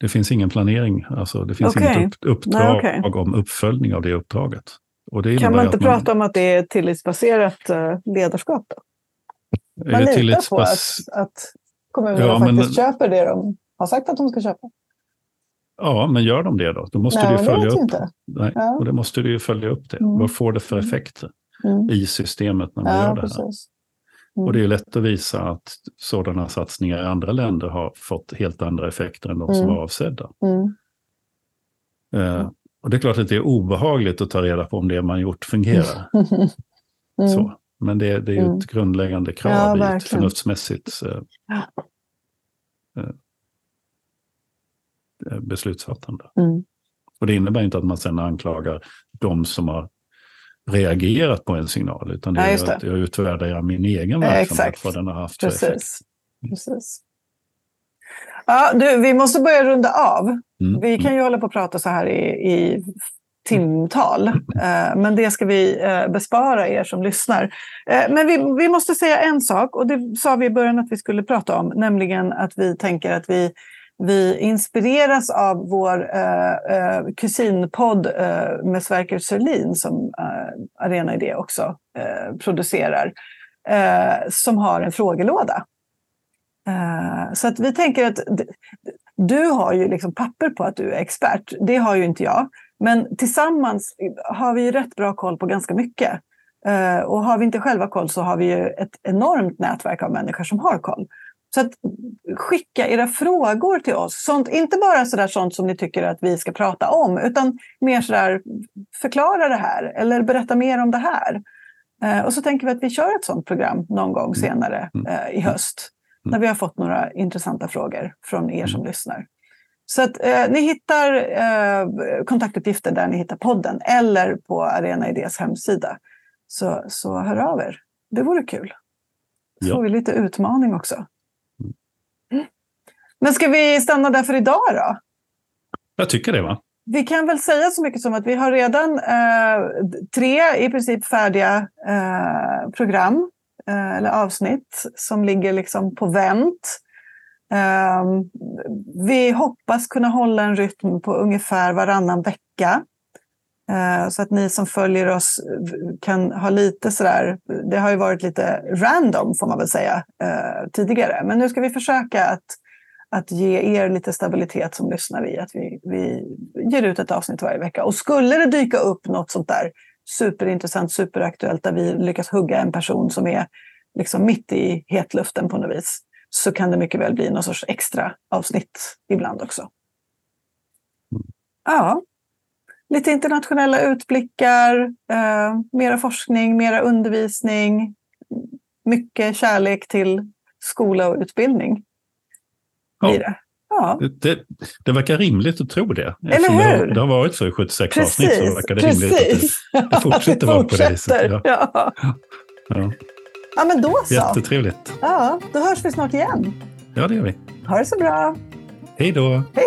B: Det finns ingen planering, alltså det finns okay. inget upp, uppdrag Nej, okay. om uppföljning av det uppdraget. Det
A: kan man inte man, prata om att det är tillitsbaserat eh, ledarskap? Då? Man litar tillitsbas... på att, att kommunerna ja, faktiskt men... köper det de har sagt att de ska köpa?
B: Ja, men gör de det då? Då måste Nej, du följa upp. Nej, ja. och då måste du följa upp det. Mm. Vad får det för effekter mm. i systemet när man ja, gör det här? Precis. Mm. Och det är lätt att visa att sådana satsningar i andra länder har fått helt andra effekter än de som mm. var avsedda. Mm. Eh, och det är klart att det är obehagligt att ta reda på om det man gjort fungerar. <laughs> Mm. Så. Men det, det är ju ett mm. grundläggande krav ja, i ett förnuftsmässigt eh, eh, beslutsfattande. Mm. Och det innebär inte att man sen anklagar de som har reagerat på en signal, utan det är ja, att jag utvärderar min egen verksamhet, ja, vad den har haft
A: Precis. för effekt. Precis. Ja, du, vi måste börja runda av. Mm. Vi kan ju hålla på och prata så här i, i timtal, eh, men det ska vi eh, bespara er som lyssnar. Eh, men vi, vi måste säga en sak, och det sa vi i början att vi skulle prata om, nämligen att vi tänker att vi vi inspireras av vår eh, eh kusinpodd eh, med Sverker Sörlin som eh, Arena Idé också eh, producerar, eh, som har en frågelåda. Eh, så att vi tänker att du har ju liksom papper på att du är expert. Det har ju inte jag. Men tillsammans har vi ju rätt bra koll på ganska mycket. Eh, och har vi inte själva koll så har vi ju ett enormt nätverk av människor som har koll. Så att skicka era frågor till oss. Sånt, inte bara sådär sånt som ni tycker att vi ska prata om, utan mer sådär förklara det här eller berätta mer om det här. Eh, och så tänker vi att vi kör ett sånt program någon gång mm. senare mm. eh, i höst. Mm. När vi har fått några intressanta frågor från er som lyssnar. Så att eh, ni hittar eh, kontaktuppgifter där ni hittar podden eller på Arena Idés hemsida. Så, så hör av er. Det vore kul. Så ja. får vi lite utmaning också. Men ska vi stanna där för idag då?
B: Jag tycker det. va?
A: Vi kan väl säga så mycket som att vi har redan eh, tre i princip färdiga eh, program eh, eller avsnitt som ligger liksom på vänt. Eh, vi hoppas kunna hålla en rytm på ungefär varannan vecka. Eh, så att ni som följer oss kan ha lite sådär, det har ju varit lite random får man väl säga eh, tidigare. Men nu ska vi försöka att att ge er lite stabilitet som lyssnar i att vi, vi ger ut ett avsnitt varje vecka. Och skulle det dyka upp något sånt där superintressant, superaktuellt där vi lyckas hugga en person som är liksom mitt i hetluften på något vis så kan det mycket väl bli någon sorts extra avsnitt ibland också. Ja, lite internationella utblickar, eh, mera forskning, mera undervisning, mycket kärlek till skola och utbildning
B: ja. i det. Ja. Det, det, verkar rimligt att tro det.
A: Eller hur? Det
B: har, det har varit så i 76 precis, avsnitt så verkar det precis. rimligt att det, fortsätter vara på det viset. Ja.
A: Ja. Ja. ja, men då så.
B: Jättetrevligt.
A: Ja, då hörs vi snart igen.
B: Ja, det gör vi.
A: Ha det så bra.
B: Hej då.
A: Hej